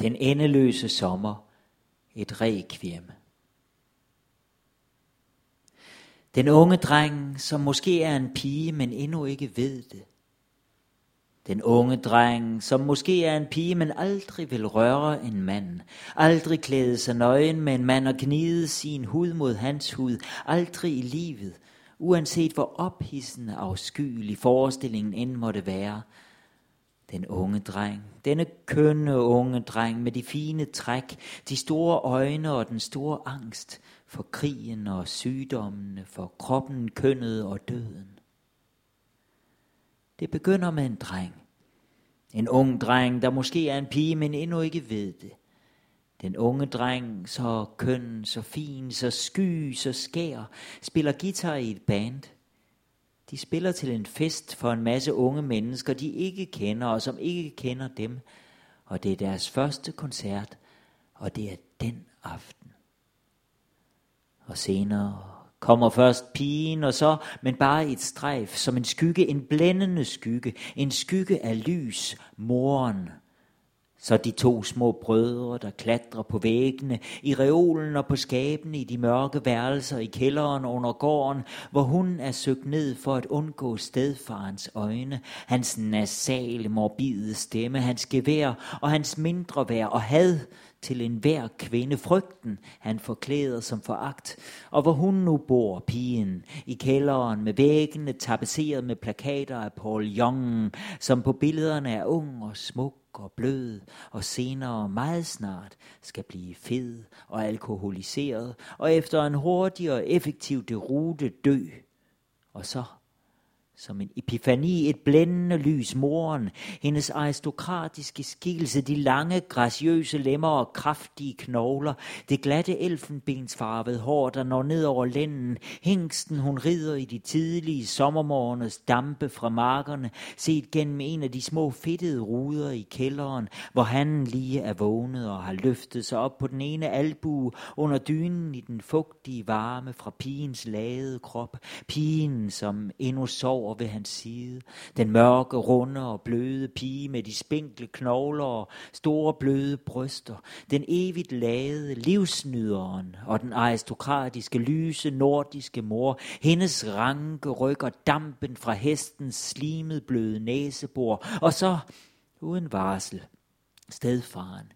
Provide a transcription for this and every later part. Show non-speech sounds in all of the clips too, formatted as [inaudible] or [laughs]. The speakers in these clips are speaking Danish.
Den endeløse sommer, et requiem. Den unge dreng, som måske er en pige, men endnu ikke ved det. Den unge dreng, som måske er en pige, men aldrig vil røre en mand. Aldrig klæde sig nøgen med en mand og gnide sin hud mod hans hud. Aldrig i livet, uanset hvor ophidsende afskyelig forestillingen end måtte være. Den unge dreng, denne kønne unge dreng med de fine træk, de store øjne og den store angst for krigen og sygdommene, for kroppen, kønnet og døden. Det begynder med en dreng. En ung dreng, der måske er en pige, men endnu ikke ved det. Den unge dreng, så køn, så fin, så sky, så skær, spiller guitar i et band. De spiller til en fest for en masse unge mennesker, de ikke kender og som ikke kender dem. Og det er deres første koncert, og det er den aften. Og senere kommer først pigen, og så, men bare et strejf, som en skygge, en blændende skygge, en skygge af lys, moren. Så de to små brødre, der klatrer på væggene, i reolen og på skabene i de mørke værelser i kælderen under gården, hvor hun er søgt ned for at undgå stedfarens øjne, hans nasale, morbide stemme, hans gevær og hans mindre vær og had, til enhver kvinde frygten, han forklæder som foragt, og hvor hun nu bor, pigen, i kælderen med væggene tapetseret med plakater af Paul Young, som på billederne er ung og smuk og blød, og senere meget snart skal blive fed og alkoholiseret, og efter en hurtig og effektiv derute dø. Og så som en epifani, et blændende lys, moren, hendes aristokratiske skikkelse, de lange, graciøse lemmer og kraftige knogler, det glatte elfenbensfarvede hår, der når ned over lænden, hængsten hun rider i de tidlige sommermorgenes dampe fra markerne, set gennem en af de små fedtede ruder i kælderen, hvor han lige er vågnet og har løftet sig op på den ene albue under dynen i den fugtige varme fra pigens lade krop, pigen, som endnu sover over ved hans side. Den mørke, runde og bløde pige med de spinkle knogler og store bløde bryster. Den evigt lade livsnyderen og den aristokratiske, lyse, nordiske mor. Hendes ranke ryg og dampen fra hestens slimet bløde næsebor. Og så, uden varsel, stedfaren,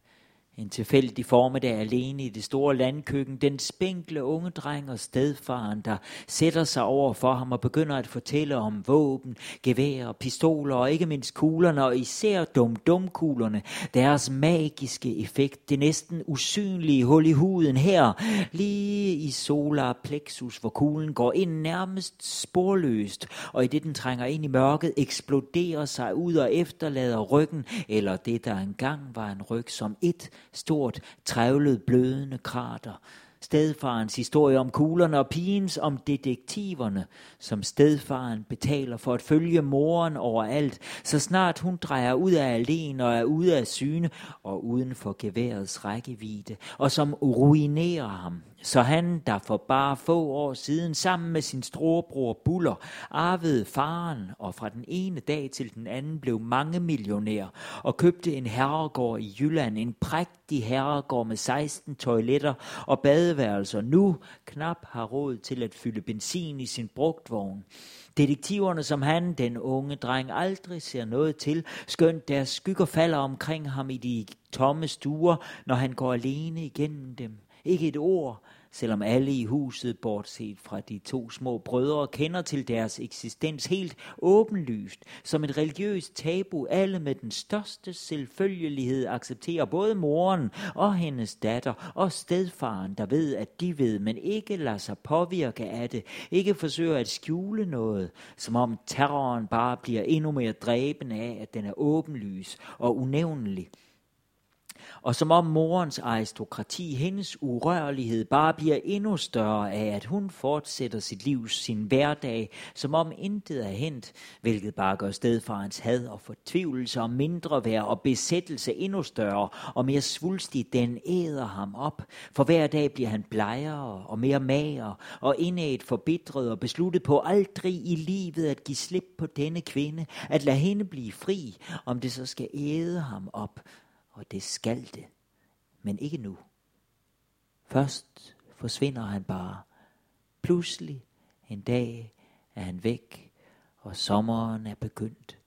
en tilfældig formiddag alene i det store landkøkken, den spinkle unge dreng og stedfaren, der sætter sig over for ham og begynder at fortælle om våben, geværer, pistoler og ikke mindst kuglerne, og især dum-dum-kuglerne, deres magiske effekt, det næsten usynlige hul i huden her, lige i solar plexus, hvor kuglen går ind nærmest sporløst, og i det den trænger ind i mørket, eksploderer sig ud og efterlader ryggen, eller det der engang var en ryg som et stort, trævlet, blødende krater. Stedfarens historie om kuglerne og pigens om detektiverne, som stedfaren betaler for at følge moren overalt, så snart hun drejer ud af alene og er ude af syne og uden for geværets rækkevidde, og som ruinerer ham så han, der for bare få år siden sammen med sin storebror Buller arvede faren og fra den ene dag til den anden blev mange millionær og købte en herregård i Jylland, en prægtig herregård med 16 toiletter og badeværelser, nu knap har råd til at fylde benzin i sin brugtvogn. Detektiverne, som han, den unge dreng, aldrig ser noget til, skønt deres skygger falder omkring ham i de tomme stuer, når han går alene igennem dem. Ikke et ord, selvom alle i huset, bortset fra de to små brødre, kender til deres eksistens helt åbenlyst, som et religiøst tabu, alle med den største selvfølgelighed accepterer både moren og hendes datter og stedfaren, der ved, at de ved, men ikke lader sig påvirke af det, ikke forsøger at skjule noget, som om terroren bare bliver endnu mere dræbende af, at den er åbenlys og unævnelig og som om morens aristokrati, hendes urørlighed, bare bliver endnu større af, at hun fortsætter sit liv, sin hverdag, som om intet er hent, hvilket bare gør stedfarens had og fortvivlelse og mindre værd og besættelse endnu større og mere svulstig, den æder ham op. For hver dag bliver han blegere og mere mager og indædt forbitret og besluttet på aldrig i livet at give slip på denne kvinde, at lade hende blive fri, om det så skal æde ham op og det skal det. Men ikke nu. Først forsvinder han bare. Pludselig en dag er han væk, og sommeren er begyndt.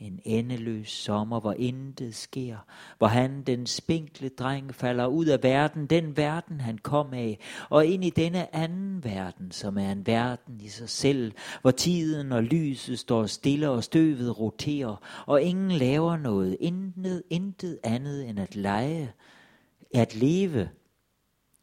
En endeløs sommer, hvor intet sker, hvor han, den spinkle dreng, falder ud af verden, den verden han kom af, og ind i denne anden verden, som er en verden i sig selv, hvor tiden og lyset står stille og støvet roterer, og ingen laver noget, intet, intet andet end at lege, at leve,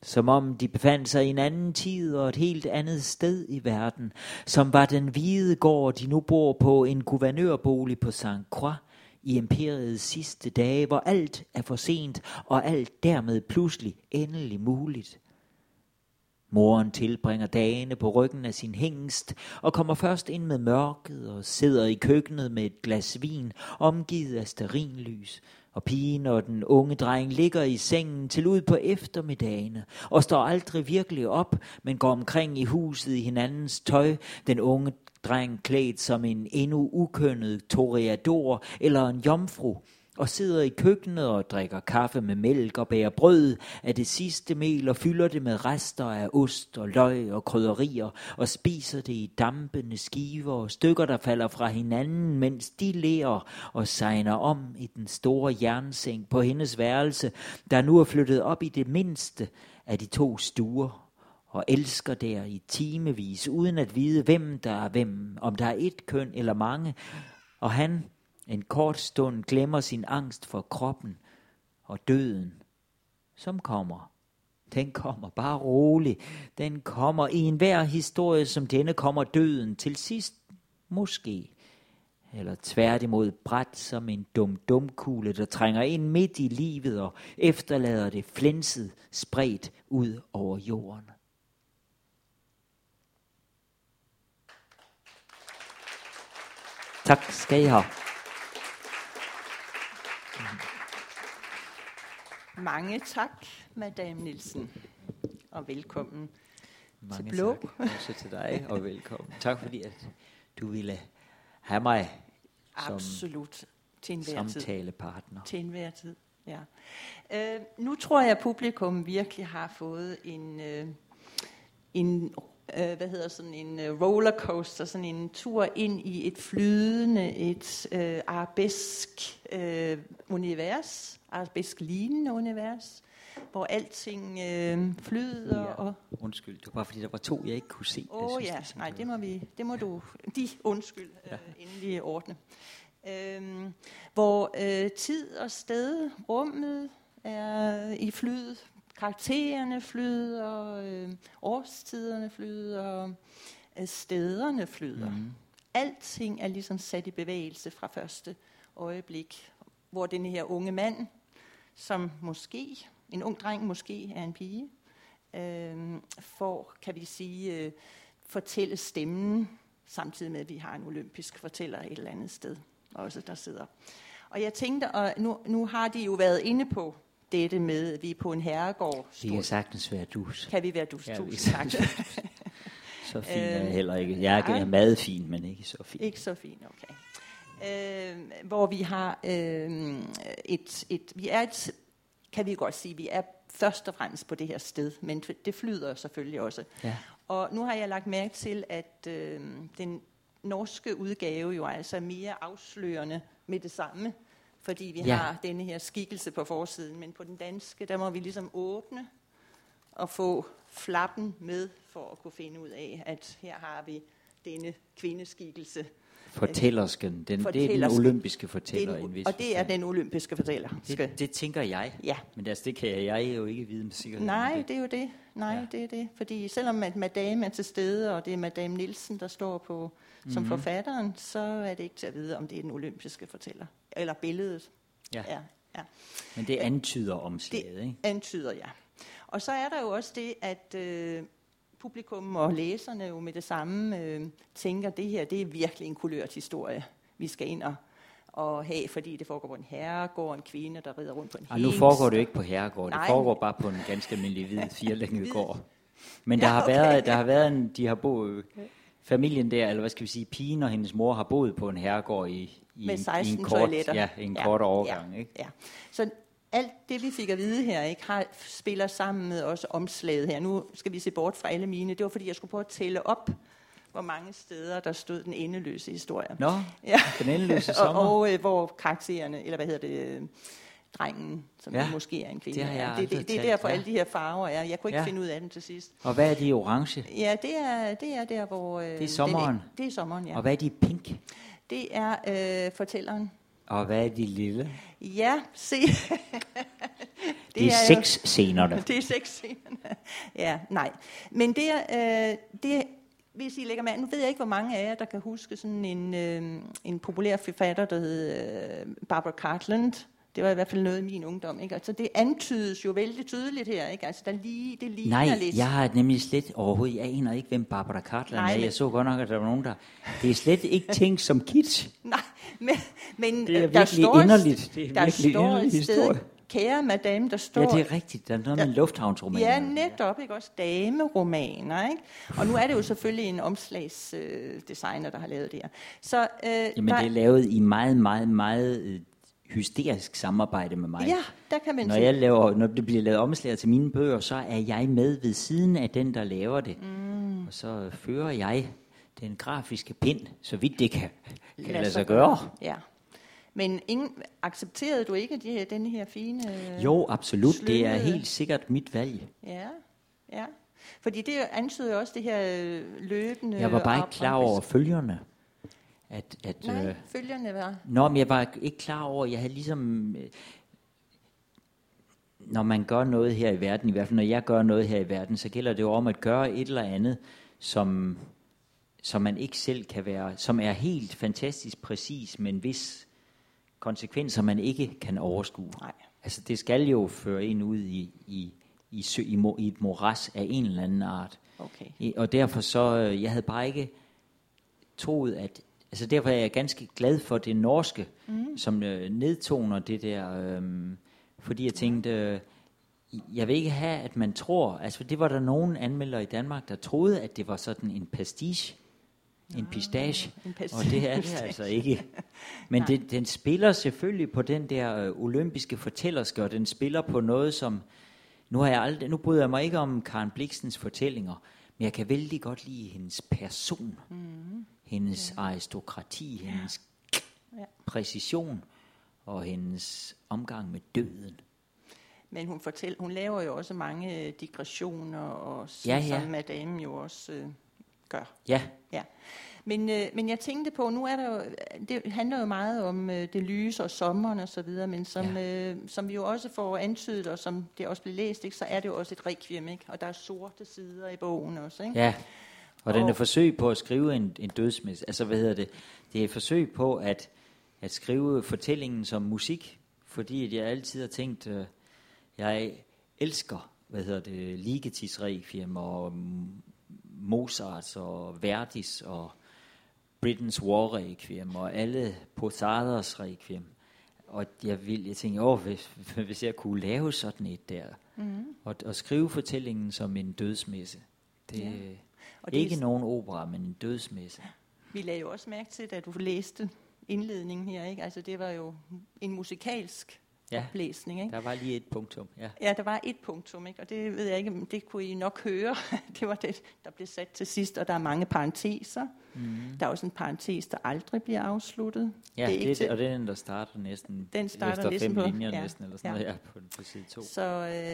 som om de befandt sig i en anden tid og et helt andet sted i verden, som var den hvide gård, de nu bor på, en guvernørbolig på St. Croix i imperiets sidste dage, hvor alt er for sent, og alt dermed pludselig endelig muligt. Moren tilbringer dagene på ryggen af sin hængst og kommer først ind med mørket og sidder i køkkenet med et glas vin, omgivet af sterinlys, og pigen og den unge dreng ligger i sengen til ud på eftermiddagene og står aldrig virkelig op, men går omkring i huset i hinandens tøj. Den unge dreng klædt som en endnu ukønnet toreador eller en jomfru, og sidder i køkkenet og drikker kaffe med mælk og bærer brød af det sidste mel og fylder det med rester af ost og løg og krydderier og spiser det i dampende skiver og stykker, der falder fra hinanden, mens de lærer og sejner om i den store jernseng på hendes værelse, der nu er flyttet op i det mindste af de to stuer og elsker der i timevis, uden at vide, hvem der er hvem, om der er et køn eller mange. Og han, en kort stund glemmer sin angst for kroppen og døden, som kommer. Den kommer bare rolig. Den kommer i enhver historie som denne kommer døden til sidst måske. Eller tværtimod bræt som en dum dum kugle, der trænger ind midt i livet og efterlader det flænset spredt ud over jorden. Tak skal I have. Mange tak, Madame Nielsen, og velkommen Mange til Blå. tak også til dig, og velkommen. Tak fordi, at du ville have mig som Absolut. Til enhver tid. samtalepartner. Til enhver tid, ja. Øh, nu tror jeg, at publikum virkelig har fået en, øh, en øh, hvad hedder sådan en øh, rollercoaster, sådan en tur ind i et flydende, et øh, arabesk øh, univers, arabesk lignende univers, hvor alting øh, flyder Ja. og Undskyld, det var bare fordi, der var to, jeg ikke kunne se. Åh oh, ja, synes, nej, det må, vi, det må du, [laughs] de undskyld, ja. øh, endelig ordne. Øhm, hvor øh, tid og sted, rummet er i flyd, karaktererne flyder, øh, årstiderne flyder, øh, stederne flyder. Mm. Alting er ligesom sat i bevægelse fra første øjeblik, hvor den her unge mand, som måske, en ung dreng måske er en pige, øh, får, kan vi sige, øh, fortælle stemmen, samtidig med, at vi har en olympisk fortæller et eller andet sted også, der sidder. Og jeg tænkte, og nu, nu har de jo været inde på dette med, at vi er på en herregård. Vi kan sagtens være dus. Kan vi være dus? Ja, kan tak. Så fin er jeg [laughs] Øh, heller ikke. Jeg er nej. meget fin, men ikke så fin. Ikke så fint, okay. Øh, hvor vi har øh, et, et, vi er et, kan vi godt sige, vi er først og fremmest på det her sted, men det flyder selvfølgelig også. Ja. Og nu har jeg lagt mærke til, at øh, den norske udgave jo altså er mere afslørende med det samme, fordi vi Ja. har denne her skikkelse på forsiden, men på den danske, der må vi ligesom åbne og få flappen med for at kunne finde ud af, at her har vi denne kvindeskikkelse. Fortællersken, den, det er den olympiske fortæller. Den, og det er den olympiske fortæller. Det, det tænker jeg. Ja. Men altså, det kan jeg jo ikke vide med sikkerhed. Nej, Det- det er jo det. Nej, Ja. det er det. Fordi selvom at madame er til stede, og det er madame Nielsen, der står på som Mhm. forfatteren, så er det ikke til at vide, om det er den olympiske fortæller. Eller billedet. Ja. Ja, ja. Men det antyder omslaget, ikke? Antyder, ja. Og så er der jo også det, at øh, publikum og læserne jo med det samme øh, tænker, at det her det er virkelig en kulørt historie, vi skal ind og, og have, fordi det foregår på en herregård, en kvinde, der rider rundt på en Og nu foregår det jo ikke på herregård, det Nej. foregår bare på en ganske almindelig hvid [laughs] firelænget gård. Men der Ja, har okay. været, der har været en, de har boet, familien der, eller hvad skal vi sige, pigen og hendes mor har boet på en herregård i, i, Med en, i 16 en kort, toiletter. ja, en Ja, kort overgang, ja, ikke? Ja. Så alt det, vi fik at vide her, ikke, har, spiller sammen med også omslaget her. Nu skal vi se bort fra alle mine. Det var, fordi jeg skulle prøve at tælle op, hvor mange steder, der stod den endeløse historie. Nå, Ja. den endeløse [laughs] sommer. og, og øh, hvor karaktererne, eller hvad hedder det, øh, drengen, som Ja, måske er en kvinde. det har jeg er. det, det, det er derfor ja. alle de her farver er. Jeg kunne ikke ja. finde ud af dem til sidst. Og hvad er de orange? Ja, det er, det er der, hvor... Øh, Det er sommeren. Den, det er sommeren, ja. Og hvad er de pink? Det er øh, fortælleren. Og hvad er de lille? Ja, se. [laughs] Det, det er, jo- seks scenerne. [laughs] Det er seks scenerne. Ja, nej. Men det er, øh, det, hvis I lægger mærke, nu ved jeg ikke, hvor mange af jer, der kan huske sådan en, øh, en populær forfatter, der hed øh, Barbara Cartland. Det var i hvert fald noget i min ungdom. Ikke? Altså, det antydes jo vældig tydeligt her. Ikke? Altså, der lige, det ligner Nej, lidt. jeg har nemlig slet overhovedet, jeg aner ikke, hvem Barbara Cartland Nej, er. Jeg så godt nok, at der var nogen, der... Det er slet ikke tænkt som kitsch. [laughs] Nej, men, men Det er der står, inderligt. Det er der står et sted, historie. kære madame, der står... Ja, det er rigtigt. Der er noget med lufthavnsromaner. Ja, netop, ikke også dameromaner, ikke? Og nu er det jo selvfølgelig en omslagsdesigner, øh, der har lavet det her. Så, øh, Jamen, der, det er lavet i meget, meget, meget øh, hysterisk samarbejde med mig. Ja, der kan man Når, jeg laver, når det bliver lavet omslag til mine bøger, så er jeg med ved siden af den, der laver det. Mm. Og så fører jeg den grafiske pind, så vidt det kan, kan lade sig gøre. Ja. Men ingen, accepterede du ikke de, denne her fine... Jo, absolut. Det er helt sikkert mit valg. Ja, ja. Fordi det antyder jo også det her øh, løbende... Jeg var bare ikke klar over følgerne. At, at, Nej, øh, følgerne var... Nå, men jeg var ikke klar over, jeg havde ligesom... øh, Når man gør noget her i verden, i hvert fald når jeg gør noget her i verden, så gælder det jo om at gøre et eller andet, som, som man ikke selv kan være, som er helt fantastisk præcis, men hvis konsekvenser man ikke kan overskue. Nej. Altså det skal jo føre en ud i, i, i, sø, i, mo, i et moras af en eller anden art. Okay. I- Og derfor så, øh, jeg havde bare ikke troet, at, altså derfor er jeg ganske glad for det norske, mm. som øh, nedtoner det der, øh, fordi jeg tænkte, øh, jeg vil ikke have, at man tror, altså det var der nogen anmeldere i Danmark, der troede, at det var sådan en pastiche, en pistache, en og det er det altså ikke. [laughs] Men det, den spiller selvfølgelig på den der øh, olympiske fortællerske, og den spiller på noget, som, nu, har jeg aldrig, nu bryder jeg mig ikke om Karen Bliksens fortællinger, men jeg kan vældig godt lide hendes person, mm. Hendes ja. aristokrati, hendes Ja. præcision og hendes omgang med døden. Men hun, fortæller, hun laver jo også mange øh, digressioner, og som, Ja, ja. som madame jo også øh, gør. Ja, Ja. Men, øh, men jeg tænkte på, nu er der jo, det handler jo meget om øh, det lyse og sommeren og så videre, men som, ja. øh, som vi jo også får antydet, og som det også blev læst, ikke, så er det jo også et requiem, ikke? og der er sorte sider i bogen også. Ikke? ja. Og den er forsøg på at skrive en, en dødsmæs. Altså, hvad hedder det? Det er et forsøg på at, at skrive fortællingen som musik, fordi jeg altid har tænkt, øh, jeg elsker, hvad hedder det, Ligetis Requiem og Mozart og Verdis og Britain's War Requiem og alle Posadas Requiem. Og jeg, vil, jeg tænkte, åh, hvis, [laughs] hvis jeg kunne lave sådan et der, mm. og, og skrive fortællingen som en dødsmesse. Det, Ja. Og det er ikke s- nogen opera, men en dødsmesse. Vi lagde jo også mærke til, da du læste indledningen her, ikke? altså det var jo en musikalsk Ja. oplæsning. Ikke? Der var lige et punktum. Ja. Ja, der var et punktum, ikke? og det ved jeg ikke, om det kunne I nok høre. [laughs] det var det, der blev sat til sidst, og der er mange parenteser. Mm. Der er også en parentes, der aldrig bliver afsluttet. Ja, det er det, til, og det er den, der starter næsten Den starter efter næsten fem på- linjer ja, næsten, eller sådan ja. noget, ja, på, på side to. så,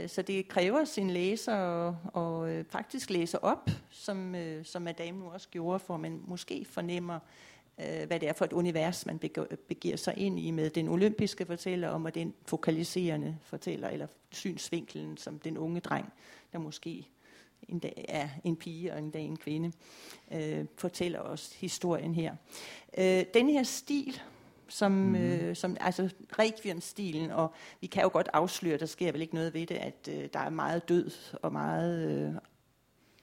øh, så det kræver sin læser og, og øh, faktisk læse op, som, øh, som Madame nu også gjorde, for man måske fornemmer, øh, hvad det er for et univers, man begiver sig ind i med den olympiske fortæller om, og den fokaliserende fortæller, eller synsvinkelen som den unge dreng, der måske en dag er en pige og en dag en kvinde, øh, fortæller os historien her. Øh, den her stil, som, mm. øh, som altså requiem-stilen, og vi kan jo godt afsløre, der sker vel ikke noget ved det, at øh, der er meget død og meget øh,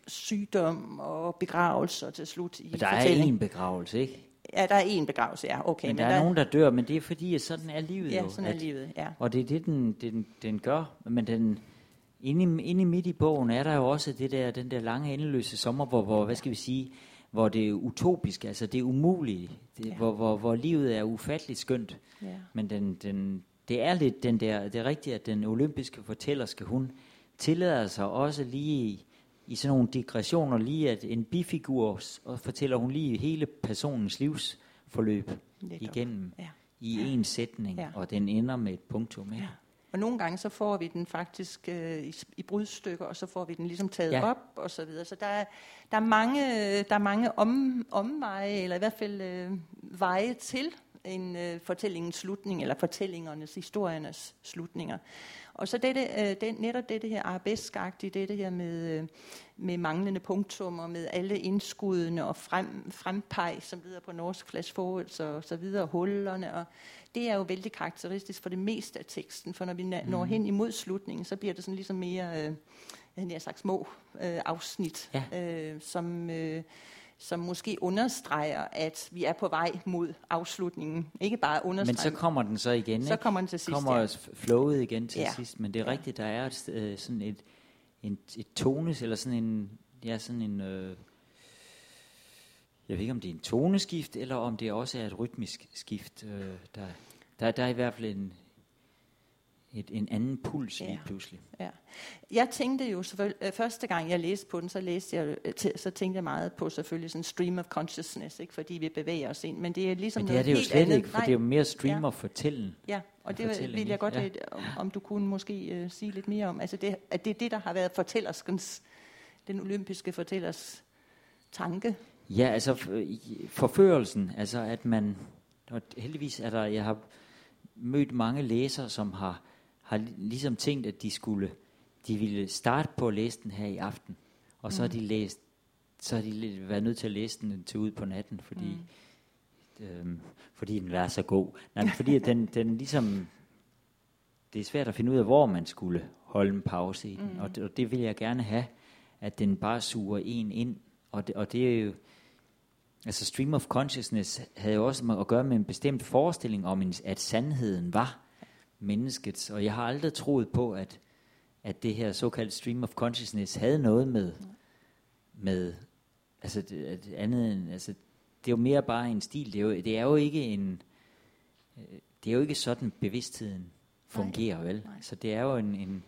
sygdom og begravelse til slut i Men der er fortællingen. en begravelse, ikke? Ja, der er en begravelse, ja, okay. Men der er nogen, der dør, men det er fordi, at sådan er livet Ja, jo. sådan er at, livet, ja. Og det er det, den, den, den gør. Men den, inde, inde midt i bogen er der jo også det der, den der lange endeløse sommer, hvor, hvor hvad skal vi sige, hvor det er utopisk, altså det er umuligt, det, Ja. ja. hvor, hvor, hvor livet er ufatteligt skønt. ja. Men den, den, det er lidt den der, det er rigtigt, at den olympiske fortællerske, hun tillader sig også lige i, sådan nogle digressioner, lige at en bifigur, og fortæller hun lige hele personens livsforløb Netop. igennem Ja. i en sætning, Ja. og den ender med et punktum. Ikke? Ja. Og nogle gange så får vi den faktisk øh, i, i brudstykker, og så får vi den ligesom taget Ja. ja. op og så videre. Så der er, der er mange, der er mange om, omveje, eller i hvert fald øh, veje til en øh, fortællingens slutning, eller fortællingernes, historiernes slutninger. Og så dette, øh, den, netop dette her arabeskagtige, dette her med, øh, med manglende punktummer, med alle indskuddene og frem, frempeg, som videre på norsk flash forwards og så videre, hullerne. Og det er jo vældig karakteristisk for det meste af teksten, for når vi na- når hen imod slutningen, så bliver det sådan ligesom mere, øh, jeg nær sagt små øh, afsnit, Ja. øh, som... Øh, som måske understreger, at vi er på vej mod afslutningen. Ikke bare Men understreger, så kommer den så igen, så ikke? kommer den til sidst. kommer ja. flowet igen til Ja. sidst, men det er Ja. rigtigt, der er et, øh, sådan et, en, et tones, eller sådan en, ja, sådan en, øh, jeg ved ikke om det er en toneskift, eller om det også er et rytmisk skift. Øh, der, der, der er i hvert fald en, et, en anden puls Ja. lige pludselig. Ja. Jeg tænkte jo selvfølgelig, øh, første gang jeg læste på den, så, læste jeg, øh, så tænkte jeg meget på selvfølgelig sådan stream of consciousness, ikke? fordi vi bevæger os ind. Men det er ligesom Men det er noget det jo helt slet andet. ikke, for Nej, det er jo mere stream Ja. og fortællen. Ja, og det vil jeg godt ja. lidt, om, om du kunne måske uh, sige lidt mere om. Altså det, at det er det, der har været fortællerskens, den olympiske fortællers tanke. Ja, altså i- forførelsen, altså at man, og heldigvis er der, jeg har mødt mange læsere, som har, har li- ligesom tænkt, at de skulle, de ville starte på at læse den her i aften, og så har de læst, så har de været nødt til at læse den til ud på natten, fordi, mm. øhm, fordi den er så god. Nej, men fordi at den, [laughs] den ligesom, det er svært at finde ud af, hvor man skulle holde en pause i den, mm. og, det, og det vil jeg gerne have, at den bare suger en ind, og det, og det er jo, altså stream of consciousness havde jo også at gøre med en bestemt forestilling om, at sandheden var menneskets, og jeg har aldrig troet på, at, at det her såkaldte stream of consciousness havde noget med, med altså det, at andet end, altså det er jo mere bare en stil, det er jo, det er jo ikke en, øh, det er jo ikke sådan bevidstheden fungerer, vel? nej. Så det er jo en, en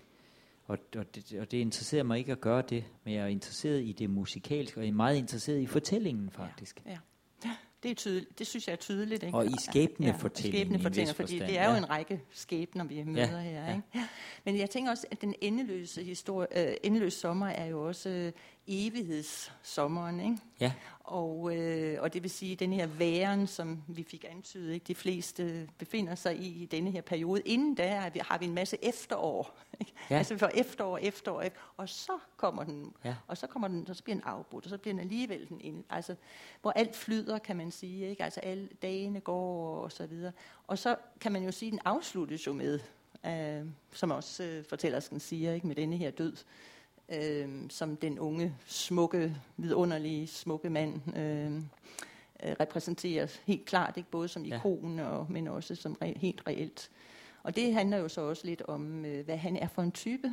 og, og, det, og det interesserer mig ikke at gøre det, men jeg er interesseret i det musikalske, og jeg er meget interesseret i fortællingen faktisk. Ja. ja. Det, er tydeligt, det synes jeg er tydeligt. Ikke? Og i en skæbnefortællinger, vis fordi det er jo ja. en række skæbner, vi møder Ja, her. ja. Ikke? Ja. Men jeg tænker også, at den endeløse, historie, øh, endeløse sommer er jo også øh, evighedssommeren. Ikke? Ja, Og, øh, og det vil sige, at den her væren, som vi fik antydet, ikke? de fleste befinder sig i i denne her periode. Inden da har vi, har vi en masse efterår. Ikke? Ja. Altså vi får efterår, efterår, efterår, og så kommer den, Ja. og så kommer den, og så bliver den afbrudt, og så bliver den alligevel den ind, altså hvor alt flyder, kan man sige, ikke? Altså alle dagene går og så videre. Og så kan man jo sige, at den afsluttes jo med, øh, som også øh, fortællersken siger, ikke? med denne her død øh, som den unge, smukke, vidunderlige, smukke mand øh, øh, repræsenterer helt klart, ikke både som Ja. ikon, og, men også som re- helt reelt. Og det handler jo så også lidt om, øh, hvad han er for en type.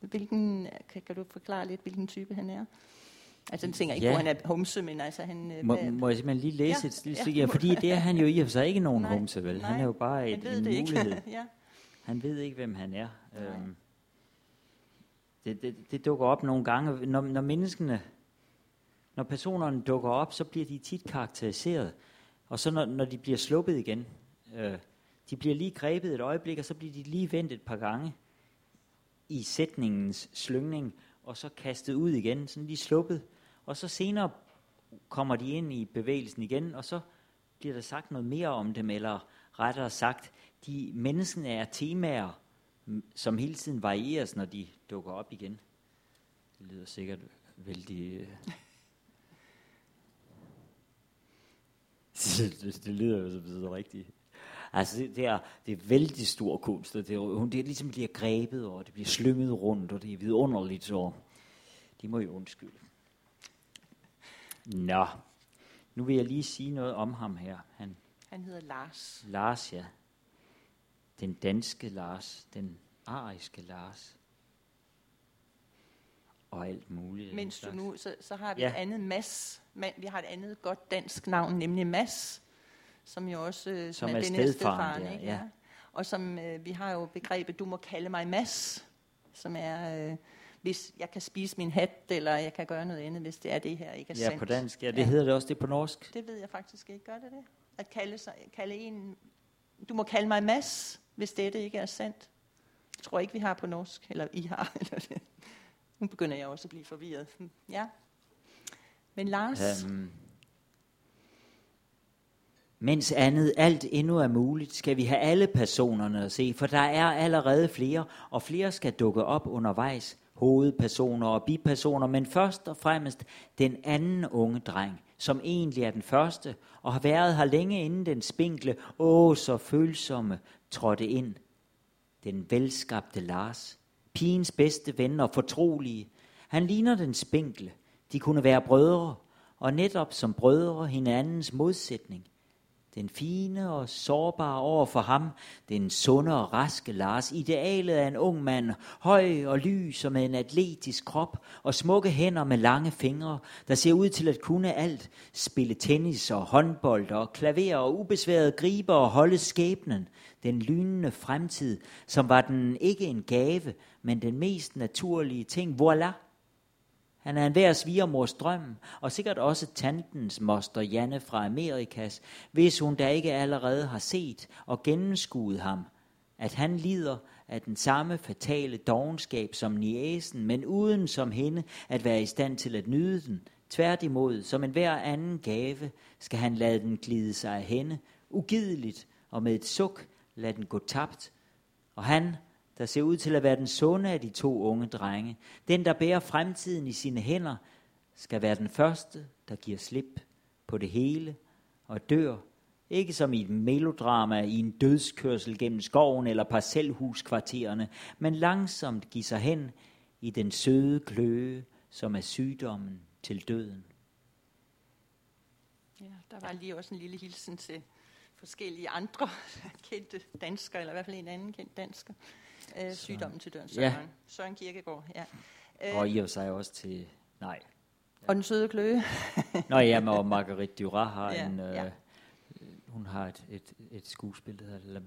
Hvilken, kan, kan du forklare lidt, hvilken type han er? Altså, den tænker ikke Ja. på, at han er humse, men altså han... øh, må, hvad- må jeg simpelthen lige læse Ja, et lille ja. stykke? Ja, fordi det er han jo i og for sig ikke nogen [laughs] Nej, humse, vel? Han nej, er jo bare et, han en mulighed. [laughs] ja. Han ved ikke, hvem han er. Nej. Øhm, det, det, det dukker op nogle gange. Når, når menneskene, når personerne dukker op, så bliver de tit karakteriseret. Og så når, når de bliver sluppet igen, øh, de bliver lige grebet et øjeblik, og så bliver de lige vendt et par gange i sætningens slyngning, og så kastet ud igen, sådan lige sluppet. Og så senere kommer de ind i bevægelsen igen, og så bliver der sagt noget mere om dem, eller rettere sagt, de menneskene er temaer, som hele tiden varieres, når de dukker op igen. Det lyder sikkert vældig... det, [laughs] det lyder jo så, så rigtigt. Altså, det, det, er, det er vældig stor kunst, og det, er, hun, det er ligesom bliver grebet, og det bliver slynget rundt, og det er vidunderligt, så de må jo undskylde. Nå, nu vil jeg lige sige noget om ham her. Han, Han hedder Lars. Lars, ja. Den danske Lars, den ariske Lars. Og alt muligt. den Mens du nu, så, så har vi Ja. ja. et andet Mads. Ma- Vi har et andet godt dansk navn, nemlig Mads, som jo også øh, Som er denne her stedfaren der, ikke? ja. Og som øh, vi har jo begrebet, du må kalde mig Mads, som er, øh, hvis jeg kan spise min hat, eller jeg kan gøre noget andet, hvis det er det her ikke er Ja, sandt. på dansk. Ja, det Ja. hedder det også det på norsk. Det ved jeg faktisk ikke. Gør det det? At kalde, sig, kalde en... Du må kalde mig Mads, hvis dette ikke er sandt. Jeg tror ikke, vi har på norsk. Eller I har. [laughs] Eller det. Nu begynder jeg også at blive forvirret. Ja. Men Lars... Um, mens andet alt endnu er muligt, skal vi have alle personerne at se, for der er allerede flere, og flere skal dukke op undervejs. Hovedpersoner og bipersoner, men først og fremmest den anden unge dreng, som egentlig er den første, og har været her længe inden den spinkle, åh så følsomme, trådte ind. Den velskabte Lars, pigens bedste ven og fortrolige. Han ligner den spinkle. De kunne være brødre, og netop som brødre hinandens modsætning. Den fine og sårbare over for ham, den sunde og raske Lars, idealet af en ung mand, høj og lys og med en atletisk krop og smukke hænder med lange fingre, der ser ud til at kunne alt, spille tennis og håndbold og klaver og ubesværet gribe og holde skæbnen, den lynende fremtid, som var den ikke en gave, men den mest naturlige ting. Voilà! Han er en hver svigermors drøm, og sikkert også tantens moster Janne fra Amerikas, hvis hun da ikke allerede har set og gennemskuet ham, at han lider af den samme fatale dogenskab som niæsen, men uden som hende at være i stand til at nyde den. Tværtimod, som en hver anden gave, skal han lade den glide sig af hende, ugideligt og med et suk lade den gå tabt. Og han, der ser ud til at være den sunde af de to unge drenge, den, der bærer fremtiden i sine hænder, skal være den første, der giver slip på det hele og dør, ikke som i et melodrama i en dødskørsel gennem skoven eller parcelhuskvartererne, men langsomt give sig hen i den søde kløe, som er sygdommen til døden. Ja, der var lige også en lille hilsen til forskellige andre [laughs] kendte danskere, eller i hvert fald en anden kendt dansker. Øh, sygdommen til døden. Ja. Søren, Søren Kierkegaard, ja. Og i og sig også til... Nej. Og den søde kløe. Nå ja, men og Marguerite Duras har Ja, en... Øh, ja. Hun har et, et, et skuespil, der hedder La,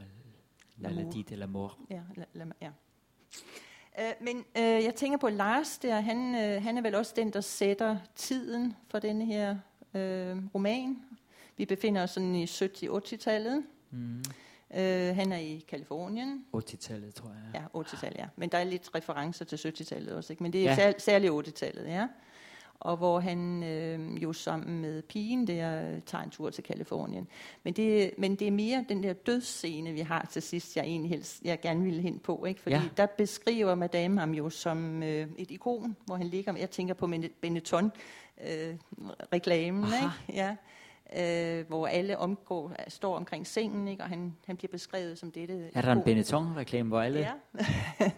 La. La Dit de l'amour. Ja, lad, mig- ja. Øh, men øh, jeg tænker på Lars der, han, øh, han er vel også den, der sætter tiden for denne her øh, roman. Vi befinder os sådan i 70-80-tallet. Mm. Øh, han er i Kalifornien. 80-tallet, tror jeg. Ja, 80-tallet, ja. Men der er lidt referencer til 70-tallet også, ikke? Men det er Ja. sær- særligt 80-tallet, ja. Og hvor han øh, jo sammen med pigen der tager en tur til Kalifornien. Men det, men det er mere den der dødsscene, vi har til sidst, jeg egentlig helst, jeg gerne ville hen på. Ikke? Fordi Ja. der beskriver madame ham jo som øh, et ikon, hvor han ligger, jeg tænker på Men- Benetton, øh, reklamen, ikke? Ja. Øh, hvor alle omgår, står omkring sengen, ikke? og han, han bliver beskrevet som dette Er der en. Benetton-reklame, hvor alle... Ja,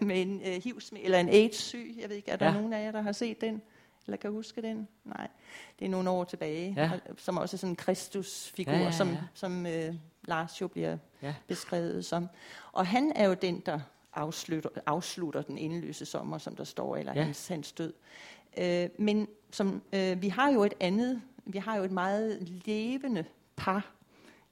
[laughs] med en øh, hivsmid, eller en AIDS-syg. Jeg ved ikke, er der Ja. nogen af jer, der har set den? Eller kan huske den? Nej, det er nogle år tilbage. Ja. Og, som også er sådan en Kristusfigur, Ja, ja, ja. som, som øh, Lars jo bliver Ja. beskrevet som. Og han er jo den, der afslutter, afslutter den endeløse sommer, som der står, eller ja. hans, hans død. Øh, men som, øh, vi har jo et andet, vi har jo et meget levende par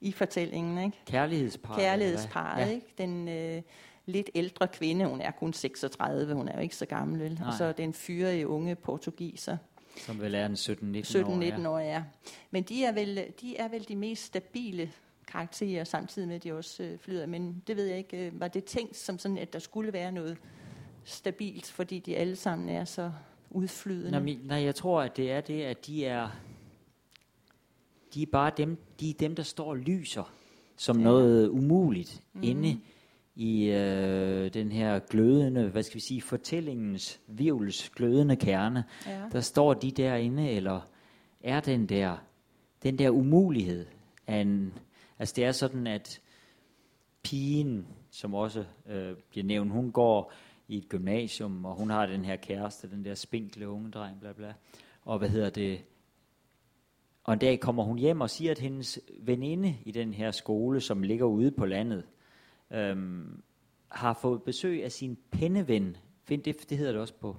i fortællingen, ikke? Kærlighedsparet. kærlighedsparet, ja. ikke? Den øh, lidt ældre kvinde, hun er kun 36, hun er jo ikke så gammel, vel? Nej. Og så den fyrige unge portugiser? Som vel er en 17-19 år. 17-19 år, ja. Men de er, vel, de er vel de mest stabile karakterer, samtidig med at de også øh, flyder. Men det ved jeg ikke, øh, var det tænkt som sådan, at der skulle være noget stabilt, fordi de alle sammen er så udflydende? Nej, nej, jeg tror, at det er det, at de er, de er bare dem, de er dem, der står og lyser som ja. Noget umuligt mm. Inde i øh, den her glødende, hvad skal vi sige, fortællingens virvels glødende kerne. ja. Der står de derinde, eller er den der, den der umulighed af en, altså det er sådan, at pigen, som også øh, bliver nævnt, hun går i et gymnasium, og hun har den her kæreste, den der spinkle unge dreng, bla bla. Og hvad hedder det? Og en dag kommer hun hjem og siger, at hendes veninde i den her skole, som ligger ude på landet, øhm, har fået besøg af sin penneven. Find det, det hedder det også på,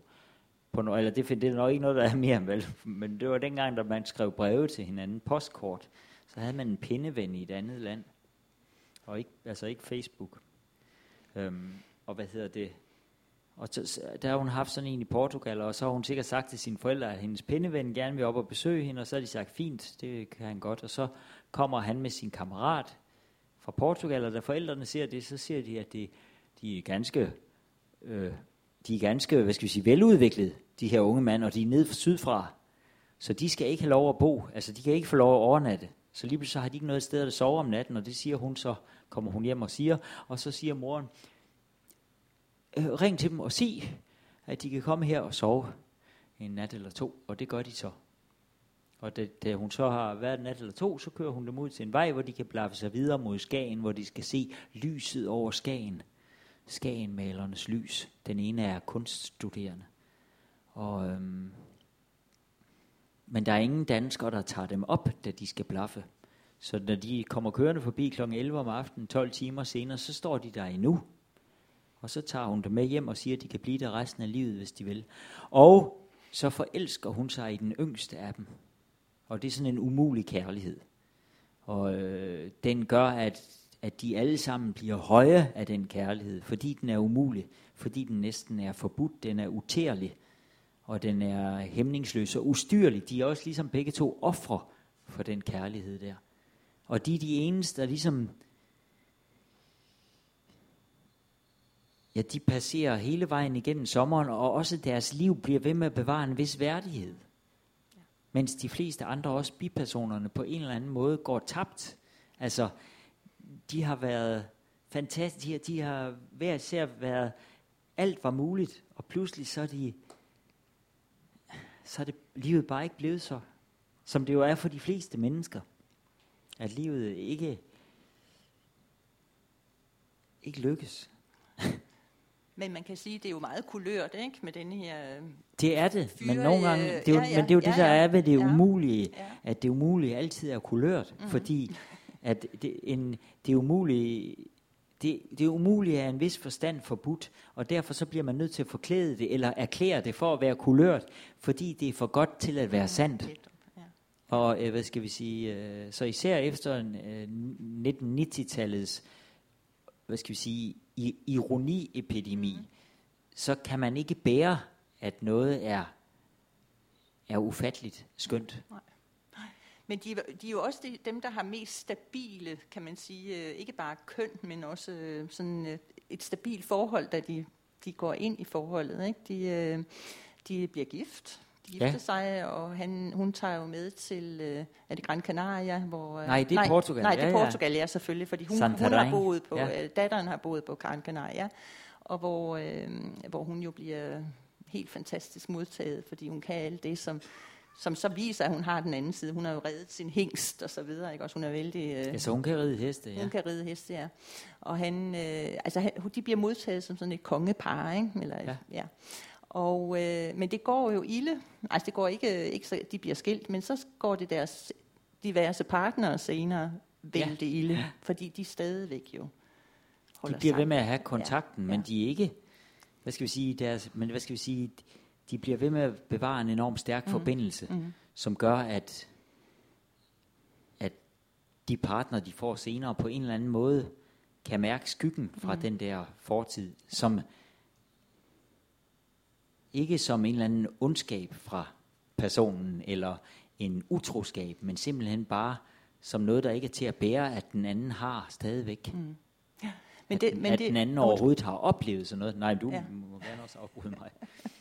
på no, eller det, find- det er nok ikke noget, der er mere, vel? men det var dengang, da man skrev breve til hinanden, postkort, så havde man en pindeven i et andet land, og ikke, altså ikke Facebook. Øhm, og hvad hedder det? Og så, der har hun haft sådan en i Portugal, og så har hun sikkert sagt til sine forældre, at hendes pindeven gerne vil op og besøge hende, og så har de sagt, fint, det kan han godt. Og så kommer han med sin kammerat fra Portugal, og da forældrene ser det, så siger de, at det, de er ganske, øh, de er ganske, hvad skal vi sige, veludviklet, de her unge mænd, og de er nede sydfra. Så de skal ikke have lov at bo, altså de kan ikke få lov at overnatte. Så lige pludselig så har de ikke noget sted at sove om natten, og det siger hun så, kommer hun hjem og siger, og så siger moren, øh, ring til dem og sig, at de kan komme her og sove en nat eller to, og det gør de så. Og da, da hun så har været en nat eller to, så kører hun dem ud til en vej, hvor de kan blaffe sig videre mod Skagen, hvor de skal se lyset over Skagen. Skagenmalernes lys. Den ene er kunststuderende. Og, øhm, men der er ingen danskere, der tager dem op, da de skal blaffe. Så når de kommer kørende forbi kl. 11 om aftenen, 12 timer senere, så står de der endnu. Og så tager hun dem med hjem og siger, at de kan blive der resten af livet, hvis de vil. Og så forelsker hun sig i den yngste af dem. Og det er sådan en umulig kærlighed. Og øh, den gør, at, at de alle sammen bliver høje af den kærlighed, fordi den er umulig, fordi den næsten er forbudt, den er utærlig, og den er hæmningsløs og ustyrlig. De er også ligesom begge to ofre for den kærlighed der. Og de er de eneste, der ligesom ja, de passerer hele vejen igennem sommeren, og også deres liv bliver ved med at bevare en vis værdighed. Ja. Mens de fleste andre, også bipersonerne, på en eller anden måde går tabt. Altså, de har været fantastiske, de har hver især været, alt var muligt, og pludselig så er de, så er det livet bare ikke blevet så, som det jo er for de fleste mennesker. At livet ikke, ikke lykkes. [laughs] Men man kan sige, at det er jo meget kulørt, ikke? Med denne her... Det er det, fyre, men nogle gange, det er jo, ja, ja, men det er jo ja, det, der ja, er ved det ja, umulige, ja. at det umulige altid er kulørt, mm-hmm. fordi [laughs] at det, en, det er umulige, det, det er umuligt af en vis forstand forbudt, og derfor så bliver man nødt til at forklæde det, eller erklære det for at være kulørt, fordi det er for godt til at være sandt. Og øh, hvad skal vi sige, øh, så især efter øh, 1990-tallets, hvad skal vi sige, ironiepidemi, mm. så kan man ikke bære, at noget er, er ufatteligt skønt. Nej. Men de, de er jo også de, dem, der har mest stabile, kan man sige, øh, ikke bare køn, men også øh, sådan øh, et stabilt forhold, da de, de går ind i forholdet. Ikke? De, de bliver gift, de gifter ja. sig, og han, hun tager jo med til, er det Gran Canaria? Hvor, nej, det er nej, Portugal. Nej, det er Portugal, ja, ja selvfølgelig, fordi hun, hun har boet på, ja. datteren har boet på Gran Canaria, og hvor, øh, hvor hun jo bliver helt fantastisk modtaget, fordi hun kan alt det, som som så viser, at hun har den anden side. Hun har jo reddet sin hængst og så videre, ikke? Også hun er vældig... Øh, ja, så hun kan ride heste, ja. Hun kan ride heste, ja. Og han, øh, altså, han, de bliver modtaget som sådan et kongepar, ikke? Eller, ja. ja. Og, øh, men det går jo ilde. Altså, det går ikke, ikke så, de bliver skilt, men så går det deres diverse partnere senere vældig ja. ilde, ja. fordi de stadigvæk jo holder De bliver sammen. ved med at have kontakten, ja. men de er ikke, hvad skal vi sige, deres, men hvad skal vi sige, de bliver ved med at bevare en enorm stærk mm. forbindelse, mm. som gør, at, at de partner, de får senere, på en eller anden måde kan mærke skyggen fra mm. den der fortid, som ikke som en eller anden ondskab fra personen, eller en utroskab, men simpelthen bare som noget, der ikke er til at bære, at den anden har stadigvæk. Mm. Ja. Men det, at, men at det, den anden overhovedet har oplevet sådan noget. Nej, du ja. må gerne også afbryde mig.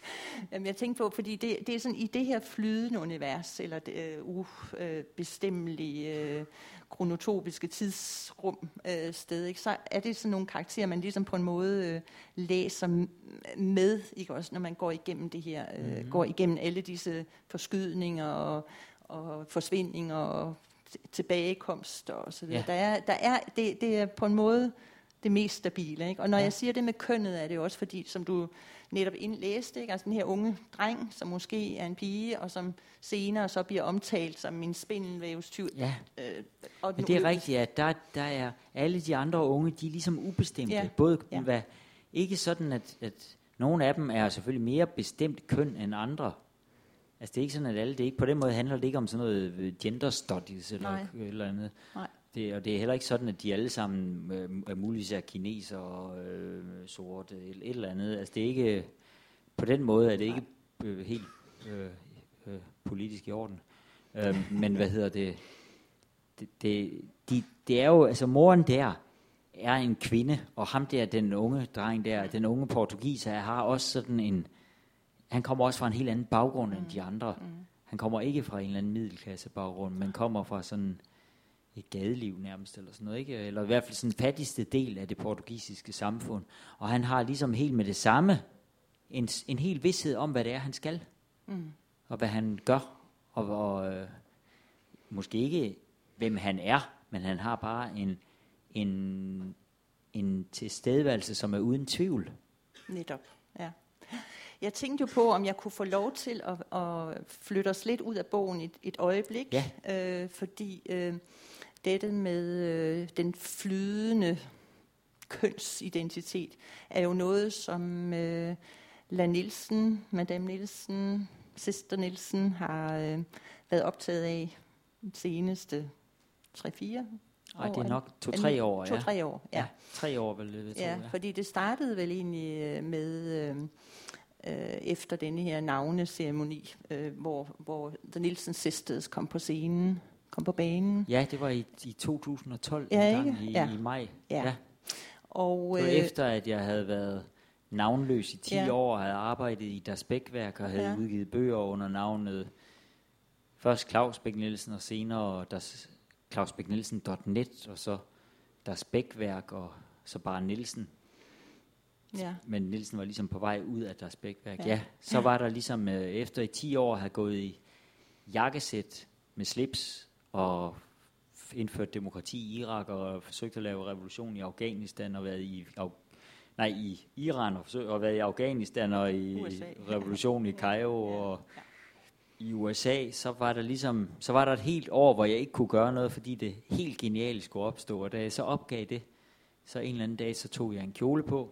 [laughs] Jamen, jeg tænker på, fordi det, det er sådan i det her flydende univers, eller det uh, ubestemmelige, uh, kronotopiske tidsrum uh, sted, ikke? så er det sådan nogle karakterer, man ligesom på en måde uh, læser med, ikke også, når man går igennem det her, uh, mm-hmm. går igennem alle disse forskydninger og, og forsvindinger og tilbagekomst og så videre. Ja. Der er, der er, det, det er på en måde det mest stabile. Ikke? Og når ja. jeg siger det med kønnet, er det også fordi, som du netop indlæste, ikke? altså den her unge dreng, som måske er en pige, og som senere så bliver omtalt som en spindelvævstyv. Ja, øh, og men det er rigtigt, at der, der er alle de andre unge, de er ligesom ubestemte. Ja. Både, ja. Hvad, ikke sådan, at, at nogle af dem er selvfølgelig mere bestemt køn end andre. Altså det er ikke sådan, at alle, det ikke, på den måde handler det ikke om sådan noget gender studies eller, Nej. eller andet. Nej. Det, og det er heller ikke sådan, at de alle sammen øh, er muligvis er kineser og øh, sorte, et, et eller andet. Altså det er ikke, på den måde er det ikke øh, helt øh, øh, politisk i orden. Øh, men hvad hedder det? Det, det, de, det er jo, altså moren der er en kvinde, og ham der, den unge dreng der, den unge portugiser, har også sådan en, han kommer også fra en helt anden baggrund mm. end de andre. Mm. Han kommer ikke fra en eller anden middelklasse baggrund, men kommer fra sådan et gadeliv nærmest, eller sådan noget, ikke? Eller i hvert fald sådan den fattigste del af det portugisiske samfund. Og han har ligesom helt med det samme en, en helt vidshed om, hvad det er, han skal. Mm. Og hvad han gør. Og, og øh, måske ikke, hvem han er, men han har bare en, en, en tilstedeværelse, som er uden tvivl. Netop, ja. Jeg tænkte jo på, om jeg kunne få lov til at, at flytte os lidt ud af bogen et, et øjeblik, ja. øh, fordi øh, dette med øh, den flydende kønsidentitet er jo noget, som øh, La Nielsen, Madame Nielsen, Sister Nielsen har øh, været optaget af de seneste 3-4 Nej, det er nok to-tre år. To-tre ja. år, ja. ja. Tre år vel, det ja, ja, fordi det startede vel egentlig øh, med... Øh, øh, efter denne her navneceremoni, øh, hvor, hvor The Nielsen Sisters kom på scenen, kom på banen. Ja, det var i, i 2012, ja, en gang i, ja. i maj. Ja. ja. Og, øh, efter at jeg havde været navnløs i 10 ja. år, og havde arbejdet i deres bækværk og havde ja. udgivet bøger under navnet først Claus Bæk Nielsen og senere der clausbæknielsen.net og så deres bækværk og så bare Nielsen. Ja. Men Nielsen var ligesom på vej ud af deres bækværk. Ja. ja, så var der ligesom øh, efter i 10 år havde gået i jakkesæt med slips og indført demokrati i Irak og forsøgt at lave revolution i Afghanistan og været i nej, i Iran og, forsøgt, og været i Afghanistan og i USA. revolution i Cairo ja. og i USA, så var der ligesom, så var der et helt år, hvor jeg ikke kunne gøre noget, fordi det helt genialt skulle opstå, og da jeg så opgav det, så en eller anden dag, så tog jeg en kjole på,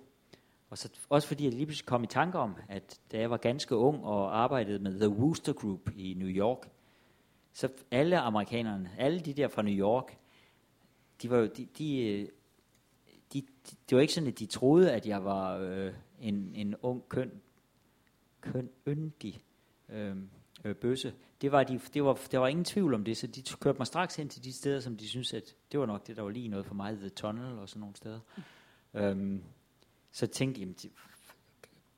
og så, også fordi jeg lige pludselig kom i tanke om, at da jeg var ganske ung og arbejdede med The Wooster Group i New York, så alle amerikanerne, alle de der fra New York, de var jo, de, de, de, de, det var ikke sådan, at de troede, at jeg var øh, en, en ung, køn, køn yndig øh, øh, bøsse. Det var, de, det var, der var ingen tvivl om det, så de kørte mig straks hen til de steder, som de synes at det var nok det, der var lige noget for mig, The Tunnel og sådan nogle steder. Mm. Øhm, så tænkte jeg,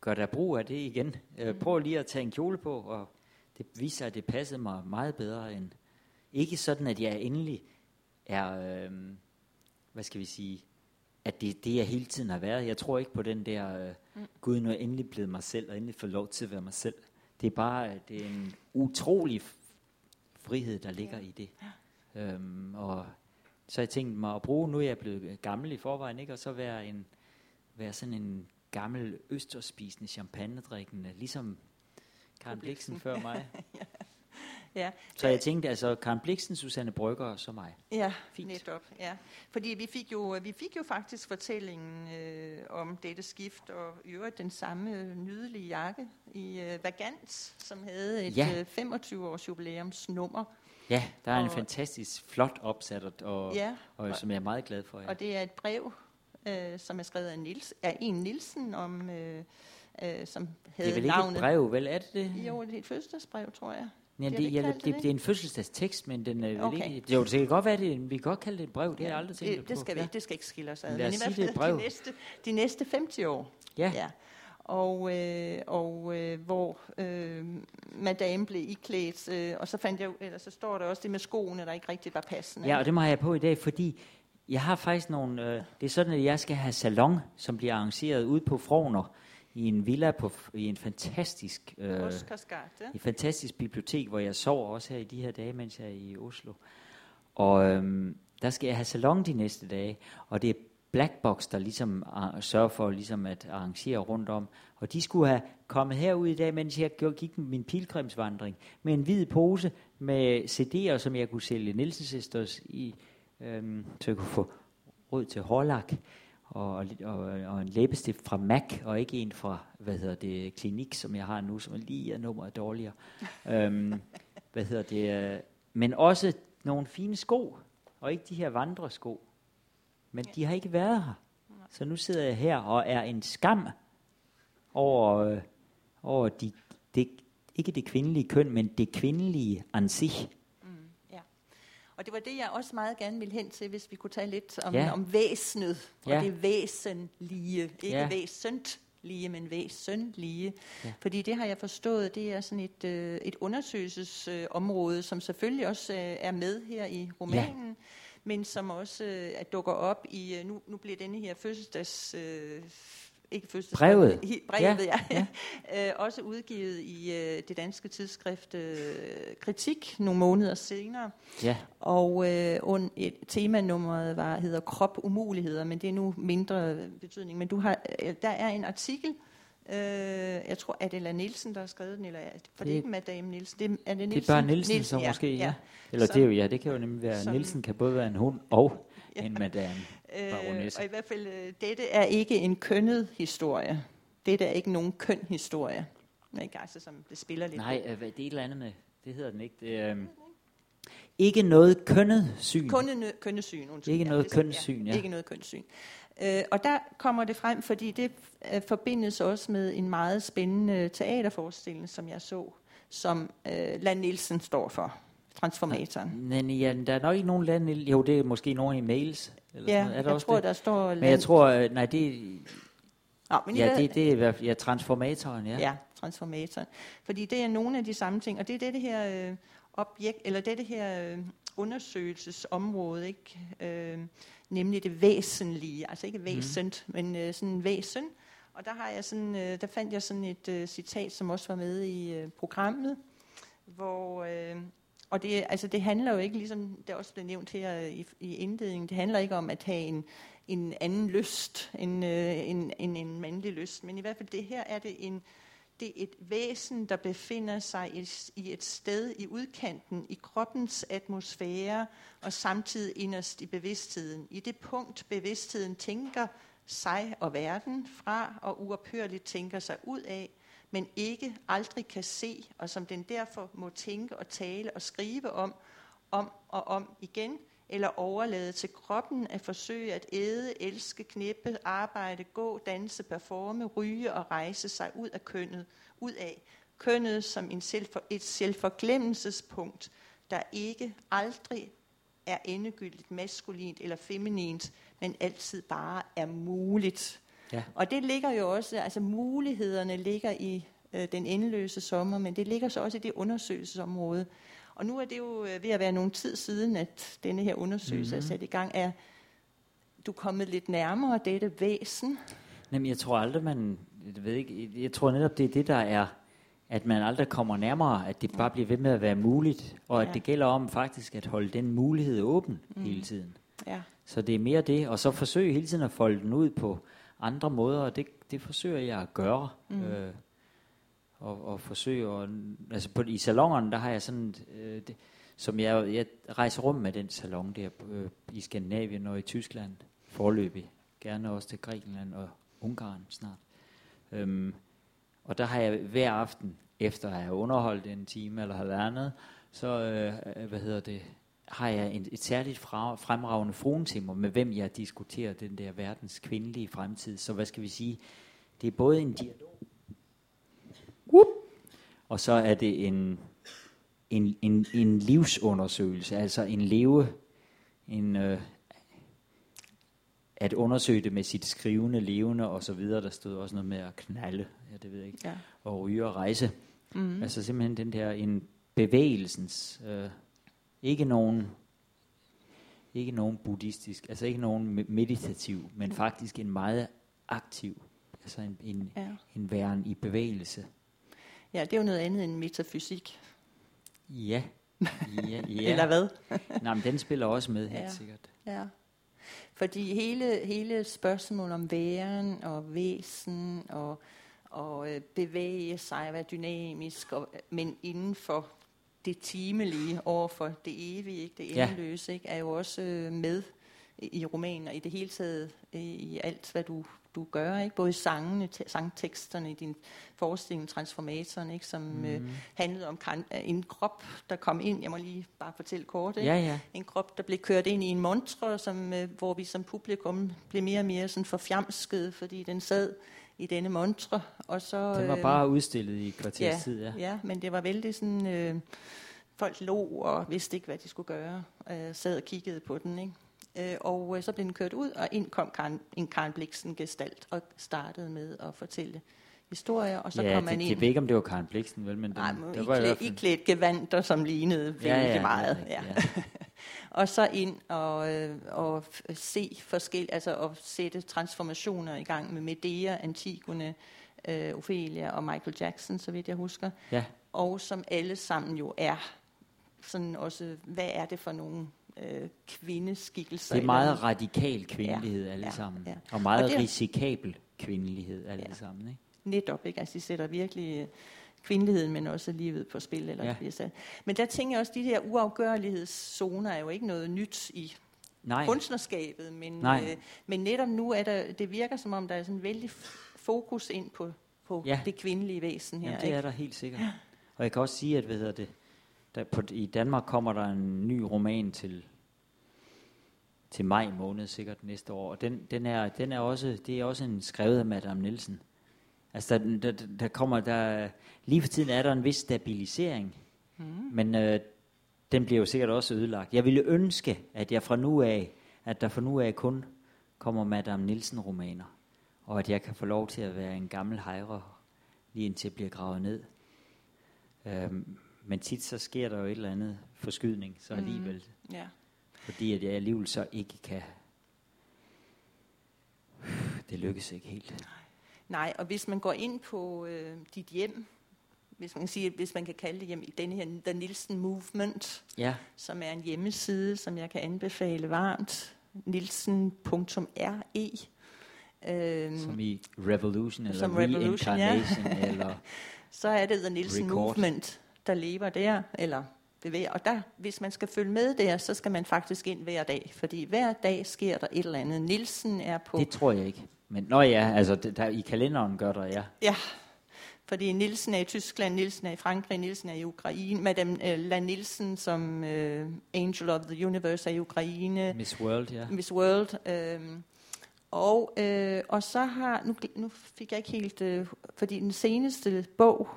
gør der brug af det igen. Øh, prøv lige at tage en kjole på, og det viser sig, at det passede mig meget bedre end... Ikke sådan, at jeg endelig er, øh, hvad skal vi sige, at det er det, jeg hele tiden har været. Jeg tror ikke på den der, øh, mm. Gud, nu er jeg endelig blevet mig selv, og endelig får lov til at være mig selv. Det er bare det er en utrolig frihed, der ligger ja. i det. Ja. Øhm, og så har jeg tænkt mig at bruge, nu er jeg blevet gammel i forvejen, ikke? og så være, en, være sådan en gammel østerspisende champagnedrikkende, ligesom Karen Bliksen før mig. [laughs] ja. Ja. Så jeg tænkte altså Karen Bliksen, Susanne Brygger og så mig. Ja, Fint. netop. Ja. Fordi vi fik jo, vi fik jo faktisk fortællingen øh, om dette skift, og i øvrigt den samme nydelige jakke i øh, Vagant, som havde et ja. øh, 25-års jubilæumsnummer. Ja, der er og, en fantastisk flot opsat, og, ja, og, og som jeg er meget glad for. Ja. Og det er et brev, øh, som er skrevet af, Nils, af en Nielsen, om, øh, øh, som havde Det er vel ikke navnet. et brev, vel? Er det det? Jo, det er et fødselsdagsbrev, tror jeg. Ja, det, ja, det, det, det er en fødselsdagstekst, men den er okay. ikke, jo, det kan godt være, det, vi kan godt kalde det et brev, det har jeg aldrig tænkt det, det skal på. Vi, det skal ikke skille os ad. Lad os men i hvert fald det brev. De næste, de næste 50 år. Ja. ja. Og, øh, og øh, hvor øh, madame blev iklædt, øh, og så fandt jeg, eller så står der også det med skoene, der ikke rigtig var passende. Ja, og det må jeg på i dag, fordi jeg har faktisk nogle, øh, det er sådan, at jeg skal have salon, som bliver arrangeret ude på Frogner, i en villa på i en fantastisk øh, en fantastisk bibliotek, hvor jeg sover også her i de her dage, mens jeg er i Oslo. Og øhm, der skal jeg have salon de næste dage, og det er Blackbox, der ligesom uh, sørger for ligesom at arrangere rundt om. Og de skulle have kommet herud i dag, mens jeg gik min pilgrimsvandring, med en hvid pose med CD'er, som jeg kunne sælge Nielsen Sisters i, øhm, så jeg kunne få råd til hårlak og, og, og en læbestift fra MAC, og ikke en fra, hvad hedder det, klinik, som jeg har nu, som er lige er nummeret dårligere. øhm, hvad hedder det, øh, men også nogle fine sko, og ikke de her vandresko. Men de har ikke været her. Så nu sidder jeg her og er en skam over, øh, over de, det, ikke det kvindelige køn, men det kvindelige ansigt. Og det var det, jeg også meget gerne ville hen til, hvis vi kunne tale lidt om, Ja. om væsenet, og Ja. det væsenlige. Ikke Ja. væsentlige, men væsenlige. Ja. Fordi det har jeg forstået, det er sådan et, øh, et undersøgelsesområde, øh, som selvfølgelig også øh, er med her i romanen, men som også øh, dukker op i, øh, nu, nu bliver denne her fødselsdags... Øh, ikke fødselsdags... Brevet. he- Brevet, ja. Ja, ja. [laughs] øh, også udgivet i øh, det danske tidsskrift øh, Kritik nogle måneder senere. Ja, Og øh, und, et, temanummeret var, hedder Krop umuligheder, men det er nu mindre betydning. Men du har, øh, der er en artikel, øh, jeg tror, er det La Nielsen, der har skrevet den, eller er det, for det, Det- er ikke Madame Nielsen. Det, er, det det Nielsen? er bare Nielsen, så måske, ja. Eller Så- det er jo, ja, det kan jo nemlig være, som- Nielsen kan både være en hund og Ja. en madame. Øh, baronesse. og i hvert fald, øh, dette er ikke en kønnet historie. Dette er ikke nogen køn historie. Ikke? Altså, som det spiller lidt Nej, øh, det er et eller andet med, det hedder den ikke. Det øhm, ikke noget kønnet syn. Kunde, kønnesyn, undskyld. Ikke noget sådan, kønssyn, ja. Ikke noget kønssyn. Øh, og der kommer det frem, fordi det øh, forbindes også med en meget spændende teaterforestilling, som jeg så, som øh, Land Nielsen står for, Transformatoren. Men ja, der er nok ikke nogen lande, jo det er måske nogen i mails. Eller Ja, sådan noget. er der jeg også tror, det? der står... Men jeg tror, øh, nej, det, Nå, men ja, det, det er i hvert fald- ja, transformatoren, ja. Ja, transformatoren. Fordi det er nogle af de samme ting, og det er det her øh, objekt, eller det her øh, undersøgelsesområde, ikke? Øh, nemlig det væsentlige, altså ikke væsent, mm. men øh, sådan væsen. Og der har jeg sådan, øh, der fandt jeg sådan et øh, citat, som også var med i øh, programmet, hvor øh, og det, altså det handler jo ikke, ligesom det også blev nævnt her øh, i, i indledningen, det handler ikke om at have en, en anden lyst end øh, en, en, en mandlig lyst, men i hvert fald det her er det en, det er et væsen, der befinder sig i, i et sted i udkanten, i kroppens atmosfære, og samtidig inderst i bevidstheden. I det punkt, bevidstheden tænker sig og verden fra, og uophørligt tænker sig ud af, men ikke aldrig kan se, og som den derfor må tænke og tale og skrive om, om og om igen, eller overlade til kroppen at forsøge at æde, elske, knippe, arbejde, gå, danse, performe, ryge og rejse sig ud af kønnet, ud af kønnet som en selvfor, et selvforglemmelsespunkt, der ikke aldrig er endegyldigt maskulint eller feminint, men altid bare er muligt. Ja. Og det ligger jo også, altså mulighederne ligger i øh, den endeløse sommer, men det ligger så også i det undersøgelsesområde. Og nu er det jo øh, ved at være nogle tid siden, at denne her undersøgelse mm-hmm. er sat i gang. Er du kommet lidt nærmere dette væsen? Jamen, jeg tror aldrig, man... Jeg, ved ikke, jeg tror netop, det er det, der er, at man aldrig kommer nærmere, at det bare bliver ved med at være muligt, og Ja. at det gælder om faktisk at holde den mulighed åben mm. hele tiden. Ja. Så det er mere det, og så forsøge hele tiden at folde den ud på andre måder, og det, det forsøger jeg at gøre. Mm. Øh, og, og forsøge at, altså på, i salongerne, der har jeg sådan, øh, det, som jeg, jeg rejser rundt med den salon der øh, i Skandinavien og i Tyskland forløbig, gerne også til Grækenland og Ungarn snart. Øhm, og der har jeg hver aften, efter at have underholdt en time eller halvandet, så øh, hvad hedder det, har jeg en, et særligt fra, fremragende fruentimmer, med hvem jeg diskuterer den der verdens kvindelige fremtid. Så hvad skal vi sige? Det er både en dialog, Whoop. og så er det en, en, en, en livsundersøgelse, altså en leve, en, øh, at undersøge det med sit skrivende, levende og så videre. Der stod også noget med at knalde, ja, det ved jeg ikke, ja. og ryge og rejse. Mm. Altså simpelthen den der en bevægelsens, øh, ikke nogen, ikke nogen buddhistisk, altså ikke nogen me- meditativ, men faktisk en meget aktiv, altså en, en, Ja. en væren i bevægelse. ja, det er jo noget andet end metafysik. Ja, ja, [laughs] ja. Eller hvad? Nej, men den spiller også med, helt Ja. sikkert. Ja. Fordi hele, hele spørgsmålet om væren og væsen og, og øh, bevæge sig, være dynamisk, og, men inden for det timelige over for det evige, ikke? det endeløse, ikke? er jo også øh, med i, romanen og i det hele taget i, i alt, hvad du du gøre, ikke? både i sangene, te- sangteksterne i din forestilling, Transformatoren, ikke? som mm. øh, handlede om kan, en krop, der kom ind, jeg må lige bare fortælle kort, ikke? Ja, ja. en krop, der blev kørt ind i en montre, som, øh, hvor vi som publikum blev mere og mere sådan forfjamsket, fordi den sad i denne montre. Og så, Den var øh, bare udstillet i kvarters ja, tid, ja. ja, men det var vældig sådan, øh, folk lå og vidste ikke, hvad de skulle gøre, øh, sad og kiggede på den, ikke? Øh, og øh, så blev den kørt ud, og ind kom Karen, en Karen Bliksen gestalt og startede med at fortælle historier, og så ja, kom man det, ind. det ved ikke, om det var Karen Bliksen, vel, men den, Nej, der i, var i hvert fald... i klædt gevanter, som lignede vældig Ja, ja, det meget. Ja. ja. [laughs] og så ind og, øh, og se forskel, altså at sætte transformationer i gang med Medea, Antigone, øh, Ophelia og Michael Jackson, så vidt jeg husker. Ja, Og som alle sammen jo er sådan også, hvad er det for nogle øh, kvindeskikkelser? det er meget radikal kvindelighed Ja, alle ja, sammen. ja. Og meget Og det- risikabel kvindelighed alle Ja. sammen, ikke? Netop, ikke? Altså, de sætter virkelig øh, kvindeligheden, men også livet på spil. Eller Ja. ja. sat. Men der tænker jeg også, at de her uafgørlighedszoner er jo ikke noget nyt i Nej, kunstnerskabet, men, Nej. øh, men netop nu er der, det virker som om, der er sådan en vældig fokus ind på, på Ja. det kvindelige væsen her. Jamen, det ikke? er der helt sikkert. Og jeg kan også sige, at hvad hedder det, der på, i Danmark kommer der en ny roman til, til maj måned sikkert næste år. Og den, den, er, den er også, det er også en skrevet af Madame Nielsen. Altså der, der, der kommer, der, lige for tiden er der en vis stabilisering, mm. men øh, den bliver jo sikkert også ødelagt. Jeg ville ønske, at jeg fra nu af, at der fra nu af kun kommer Madame Nielsen romaner, og at jeg kan få lov til at være en gammel hejre, lige indtil jeg bliver gravet ned. Øhm, men tit så sker der jo et eller andet forskydning, så alligevel, mm. Ja. fordi at jeg alligevel så ikke kan, det lykkes ikke helt. Nej, og hvis man går ind på øh, dit hjem, hvis man kan sige, hvis man kan kalde det hjem, i denne her The Nielsen Movement, Ja, som er en hjemmeside, som jeg kan anbefale varmt, nielsen.re. Øhm, som i Revolution, eller Som Revolution, ja. Eller [laughs] så er det The Nielsen Record. Movement, der lever der, eller bevæger. Og der, hvis man skal følge med der, så skal man faktisk ind hver dag, fordi hver dag sker der et eller andet. Nielsen er på... det tror jeg ikke. Men nå ja, altså det, der, i kalenderen gør der, ja. Ja, fordi Nielsen er i Tyskland, Nielsen er i Frankrig, Nielsen er i Ukraine. Madame øh, La Nielsen som øh, Angel of the Universe er i Ukraine. Miss World, ja. Miss World. Øh, og, øh, og så har, nu, nu fik jeg ikke helt, øh, fordi den seneste bog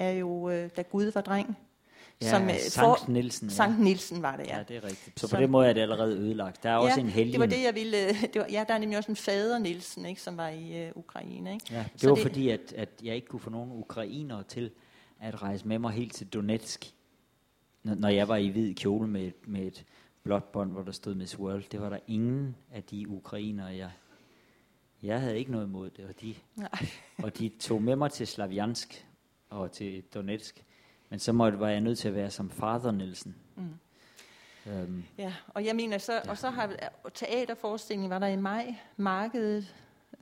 er jo, øh, Da Gud var dreng. Ja, som, øh, Sankt Nielsen. Ja. Sankt Nielsen var det, ja. ja, det er rigtigt. Så, Så- på den måde er det allerede ødelagt. Der er også en helgen. det var det, jeg ville... øh, Det var, ja, der er nemlig også en fader Nielsen, ikke, som var i øh, Ukraine. Ikke? Ja, det Så var det- fordi, at, at jeg ikke kunne få nogen ukrainere til at rejse med mig helt til Donetsk, når, når jeg var i hvid kjole med, et- med et blåt bånd, hvor der stod Miss World. Det var der ingen af de ukrainere, jeg... Jeg havde ikke noget imod det, og de, Nej. og de tog med mig til Slaviansk og til Donetsk. Men så måtte, var jeg nødt til at være som Father Nielsen. Mm. Øhm, Ja, og jeg mener så, og så har teaterforestillingen var der i maj, markedet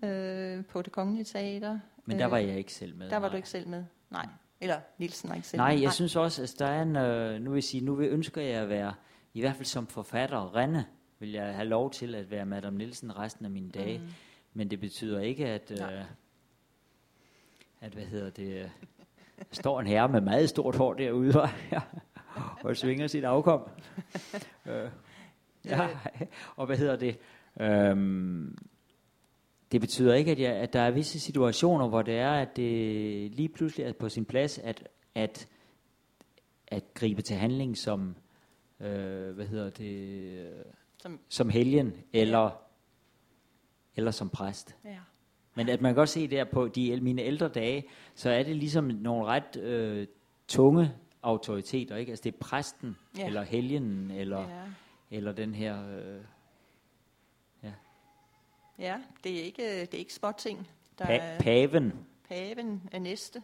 øh, på det kongelige teater. men der var jeg ikke selv med. Der var nej. du ikke selv med? Nej. Eller Nielsen var ikke selv Nej, med? jeg synes også, at der er en, øh, nu vil jeg sige, nu vil, ønsker jeg at være, i hvert fald som forfatter, Renne, vil jeg have lov til at være Madame Nielsen resten af mine dage. Mm. Men det betyder ikke, at, øh, Nej. at hvad hedder det, øh, står en herre med meget stort hår derude, var, ja, og svinger sit afkom. øh, ja, og hvad hedder det, øhm, det betyder ikke, at, jeg, at der er visse situationer, hvor det er, at det lige pludselig er på sin plads, at, at, at gribe til handling som, øh, hvad hedder det, Som, som helgen, eller, eller som præst. ja. Men at man kan godt se der på de, mine ældre dage, så er det ligesom nogle ret øh, tunge autoriteter, ikke? Altså det er præsten, Ja. ja. eller helgenen, eller, ja. Ja. eller den her... Øh, ja, det er ikke, det er ikke småting. Der pa- er, paven. paven er næste.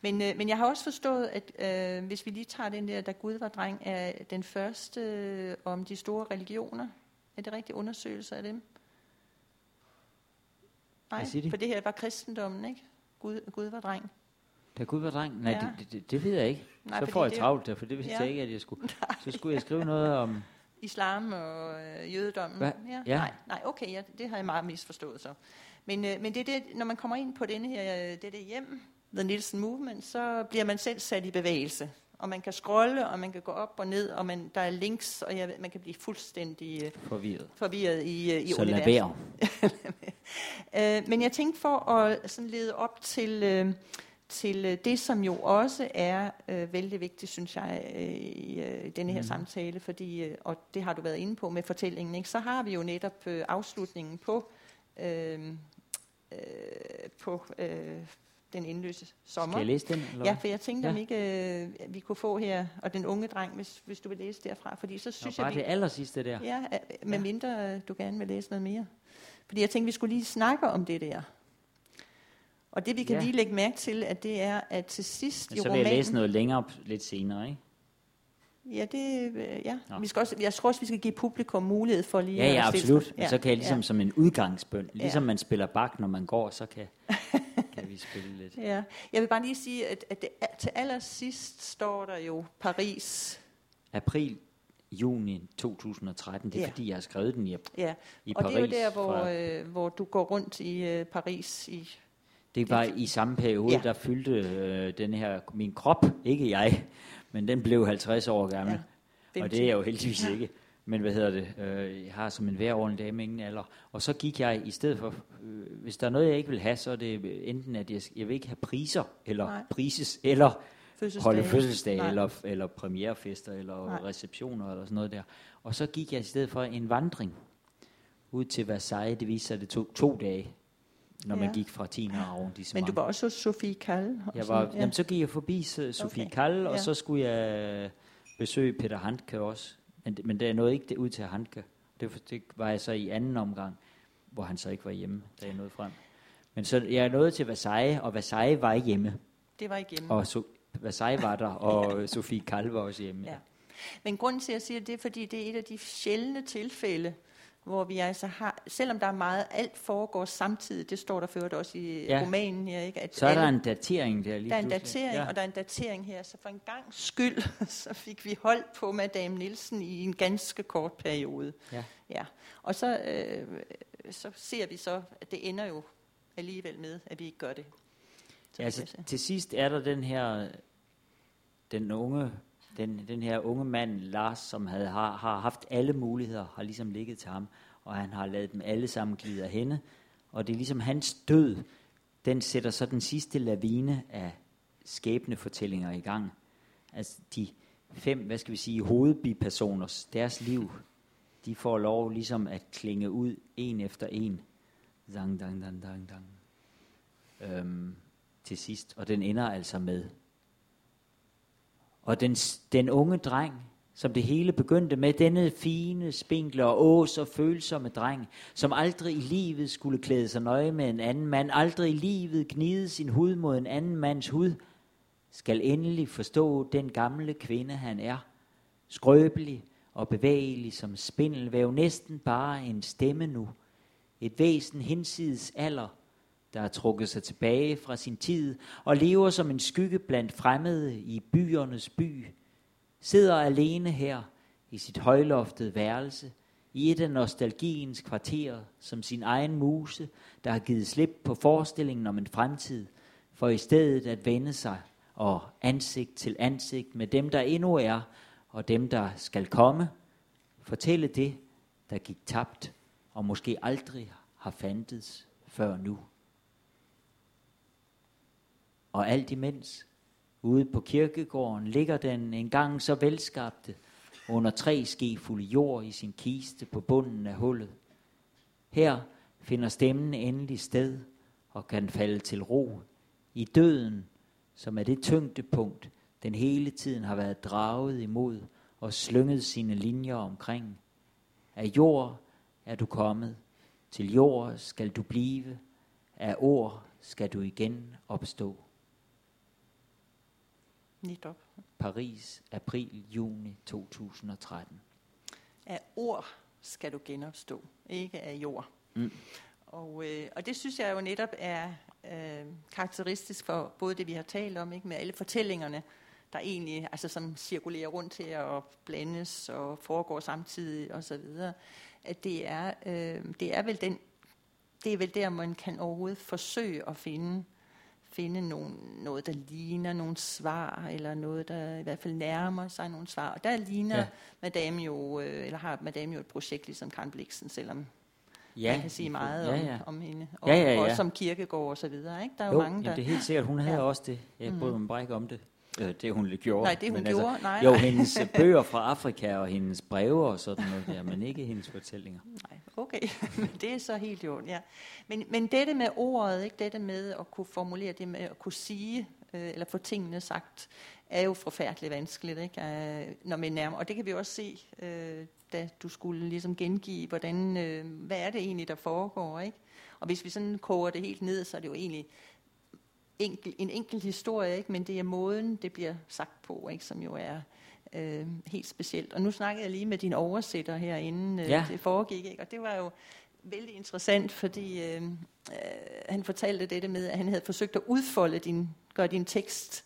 Men, øh, men jeg har også forstået, at øh, hvis vi lige tager den der, da Gud var dreng, er den første øh, om de store religioner. Er det rigtige undersøgelser af dem? Nej, de? for det her var kristendommen, ikke? Gud, Gud var dreng. Da Gud var dreng? Nej, Ja. det, det, det ved jeg ikke. Nej, så får jeg det- travlt der, for det vidste Ja. jeg ikke, at jeg skulle. [laughs] Så skulle jeg skrive noget om... [laughs] Islam og øh, jødedommen? Ja, Ja. Nej, nej, okay, ja, det har jeg meget misforstået så. Men, øh, men det er det, når man kommer ind på denne her, øh, det der hjem, The Nielsen Movement, så bliver man selv sat i bevægelse. Og man kan scrolle, og man kan gå op og ned, og man, der er links, og jeg, ved, man kan blive fuldstændig øh, Forvirret. forvirret i, øh, i Så universet. være. [laughs] Øh, men jeg tænkte for at sådan lede op til, øh, til øh, det, som jo også er øh, vældig vigtigt, synes jeg, øh, i øh, denne her mm. samtale, fordi, øh, og det har du været inde på med fortællingen, ikke? så har vi jo netop øh, afslutningen på, øh, øh, på øh, den indløse sommer. Skal jeg læse den? Eller? Ja, for jeg tænkte, ja. om ikke øh, vi kunne få her, og den unge dreng, hvis, hvis du vil læse derfra, fordi så Nå, synes bare jeg, vi, det aller sidste der. Ja, øh, med Ja. mindre øh, du gerne vil læse noget mere. Fordi jeg tænkte, vi skulle lige snakke om det der. Og det vi kan Ja. lige lægge mærke til, at det er, at til sidst Men i så vil romanen... jeg læse noget længere op lidt senere, ikke? Ja, det, øh, ja. Nå. Vi skal også, jeg tror også, vi skal give publikum mulighed for lige Ja, ja, at absolut. Ja, så kan jeg ligesom ja. som en udgangsbøn, ligesom Ja. man spiller bak, når man går, så kan [laughs] vi spille lidt. Ja. Jeg vil bare lige sige, at, at det, at til allersidst står der jo Paris. April, juni 2013, det er Ja. fordi, jeg har skrevet den i, Ja. i Og Paris. det er jo der, hvor, fra- øh, hvor du går rundt i øh, Paris i Det var i samme periode, Ja. ja. der fyldte øh, den her, min krop, ikke jeg, men den blev 50 år gammel. Ja. Og det er jeg jo heldigvis ikke. Men hvad hedder det? Øh, jeg har som en hver ordentlig dame ingen alder. Og så gik jeg i stedet for, øh, hvis der er noget, jeg ikke vil have, så er det enten, at jeg, jeg vil ikke have priser, eller Nej. prises, eller fødselsdag. holde fødselsdag, Nej. eller, eller premierefester, eller Nej. Receptioner, eller sådan noget der. Og så gik jeg i stedet for en vandring ud til Versailles. Det viste sig, at det tog to dage, når ja. Man gik fra 10. arrondissement. Men du var også Sofie Kalle. og Jeg sådan, var, ja. jamen, så gik jeg forbi Sofie Okay. Kalle, og Ja. så skulle jeg besøge Peter Handke også. Men, det- men det nåede ikke det ud til Handke. Det, det var jeg så i anden omgang, hvor han så ikke var hjemme, da jeg nåede frem. Men så jeg nåede til Versailles, og Versailles var ikke hjemme. Det var igennem. Og so, Versailles var der, og [laughs] Sofie Kalle var også hjemme. Ja. Men grunden til, at jeg siger det, er, fordi det er et af de sjældne tilfælde, hvor vi altså har, selvom der er meget, alt foregår samtidig, det står der ført også i ja. Romanen her, ikke? At Så er der alle- en datering der lige der er en datering, ja. og der er en datering her, så for en gang skyld, [laughs] så fik vi holdt på Madame Nielsen i en ganske kort periode. Ja. ja. Og så, øh, så ser vi så, at det ender jo alligevel med, at vi ikke gør det. Så Ja, altså, så- til sidst er der den her, den unge, den, den her unge mand, Lars, som havde, har, har haft alle muligheder, har ligesom ligget til ham, og han har lavet dem alle sammen glide af hende. Og det er ligesom hans død, den sætter så den sidste lavine af skæbnefortællinger i gang. Altså de fem, hvad skal vi sige, hovedbipersoners, deres liv, de får lov ligesom at klinge ud en efter en. Dang, dang, dang, dang, dang. Øhm, til sidst, og den ender altså med. Og den, den unge dreng, som det hele begyndte med, denne fine, spinkle og åh, så følsomme dreng, som aldrig i livet skulle klæde sig nøje med en anden mand, aldrig i livet gnide sin hud mod en anden mands hud, skal endelig forstå den gamle kvinde, han er. Skrøbelig og bevægelig som spindelvæv, næsten bare en stemme nu. Et væsen hinsides alder, der har trukket sig tilbage fra sin tid og lever som en skygge blandt fremmede i byernes by, sidder alene her i sit højloftede værelse, i et af nostalgiens kvarterer, som sin egen muse, der har givet slip på forestillingen om en fremtid, for i stedet at vende sig og ansigt til ansigt med dem, der endnu er, og dem, der skal komme, fortælle det, der gik tabt, og måske aldrig har fandtes før nu. Og alt imens, ude på kirkegården, ligger den engang så velskabte under tre skefulde jord i sin kiste på bunden af hullet. Her finder stemmen endelig sted og kan falde til ro i døden, som er det tyngdepunkt, den hele tiden har været draget imod og slynget sine linjer omkring. Af jord er du kommet, til jord skal du blive, af ord skal du igen opstå. Netop. Paris, april, juni 2013. Af ord skal du genopstå, ikke af jord. Mm. Og, øh, og det synes jeg jo netop er øh, karakteristisk for både det, vi har talt om, ikke med alle fortællingerne, der egentlig, altså som cirkulerer rundt her og blandes og foregår samtidig osv., at det er, øh, det er vel den det er vel der, man kan overhovedet forsøge at finde, finde nogen, noget, der ligner nogle svar, eller noget, der i hvert fald nærmer sig nogle svar. Og der ligner ja. Madame jo, øh, eller har Madame jo et projekt ligesom Karen Bliksen, selvom ja, man kan sige meget ja, ja. Om, om hende. Og ja, ja, ja. også som kirkegård og så videre. Ikke? Der er jo, jo mange, der... Jamen, det er helt sikkert. Hun havde ja. også det. Jeg mm. mig om det. Øh, det hun gjorde. Nej, det hun men altså, gjorde, altså, nej. Jo, hendes bøger fra Afrika og hendes breve og sådan noget der, men ikke hendes fortællinger. Nej, okay, [laughs] det er så helt jo, ja. Men, men dette med ordet, ikke dette med at kunne formulere det med at kunne sige, øh, eller få tingene sagt, er jo forfærdeligt vanskeligt, ikke? Øh, når man nærmer. Og det kan vi også se, øh, da du skulle ligesom gengive, hvordan, øh, hvad er det egentlig, der foregår, ikke? Og hvis vi sådan koger det helt ned, så er det jo egentlig enkel, en enkelt historie, ikke? men det er måden, det bliver sagt på, ikke? som jo er øh, helt specielt. Og nu snakkede jeg lige med din oversætter herinde, øh, ja. det foregik, ikke? og det var jo vældig interessant, fordi øh, øh, han fortalte dette med, at han havde forsøgt at udfolde din, gøre din tekst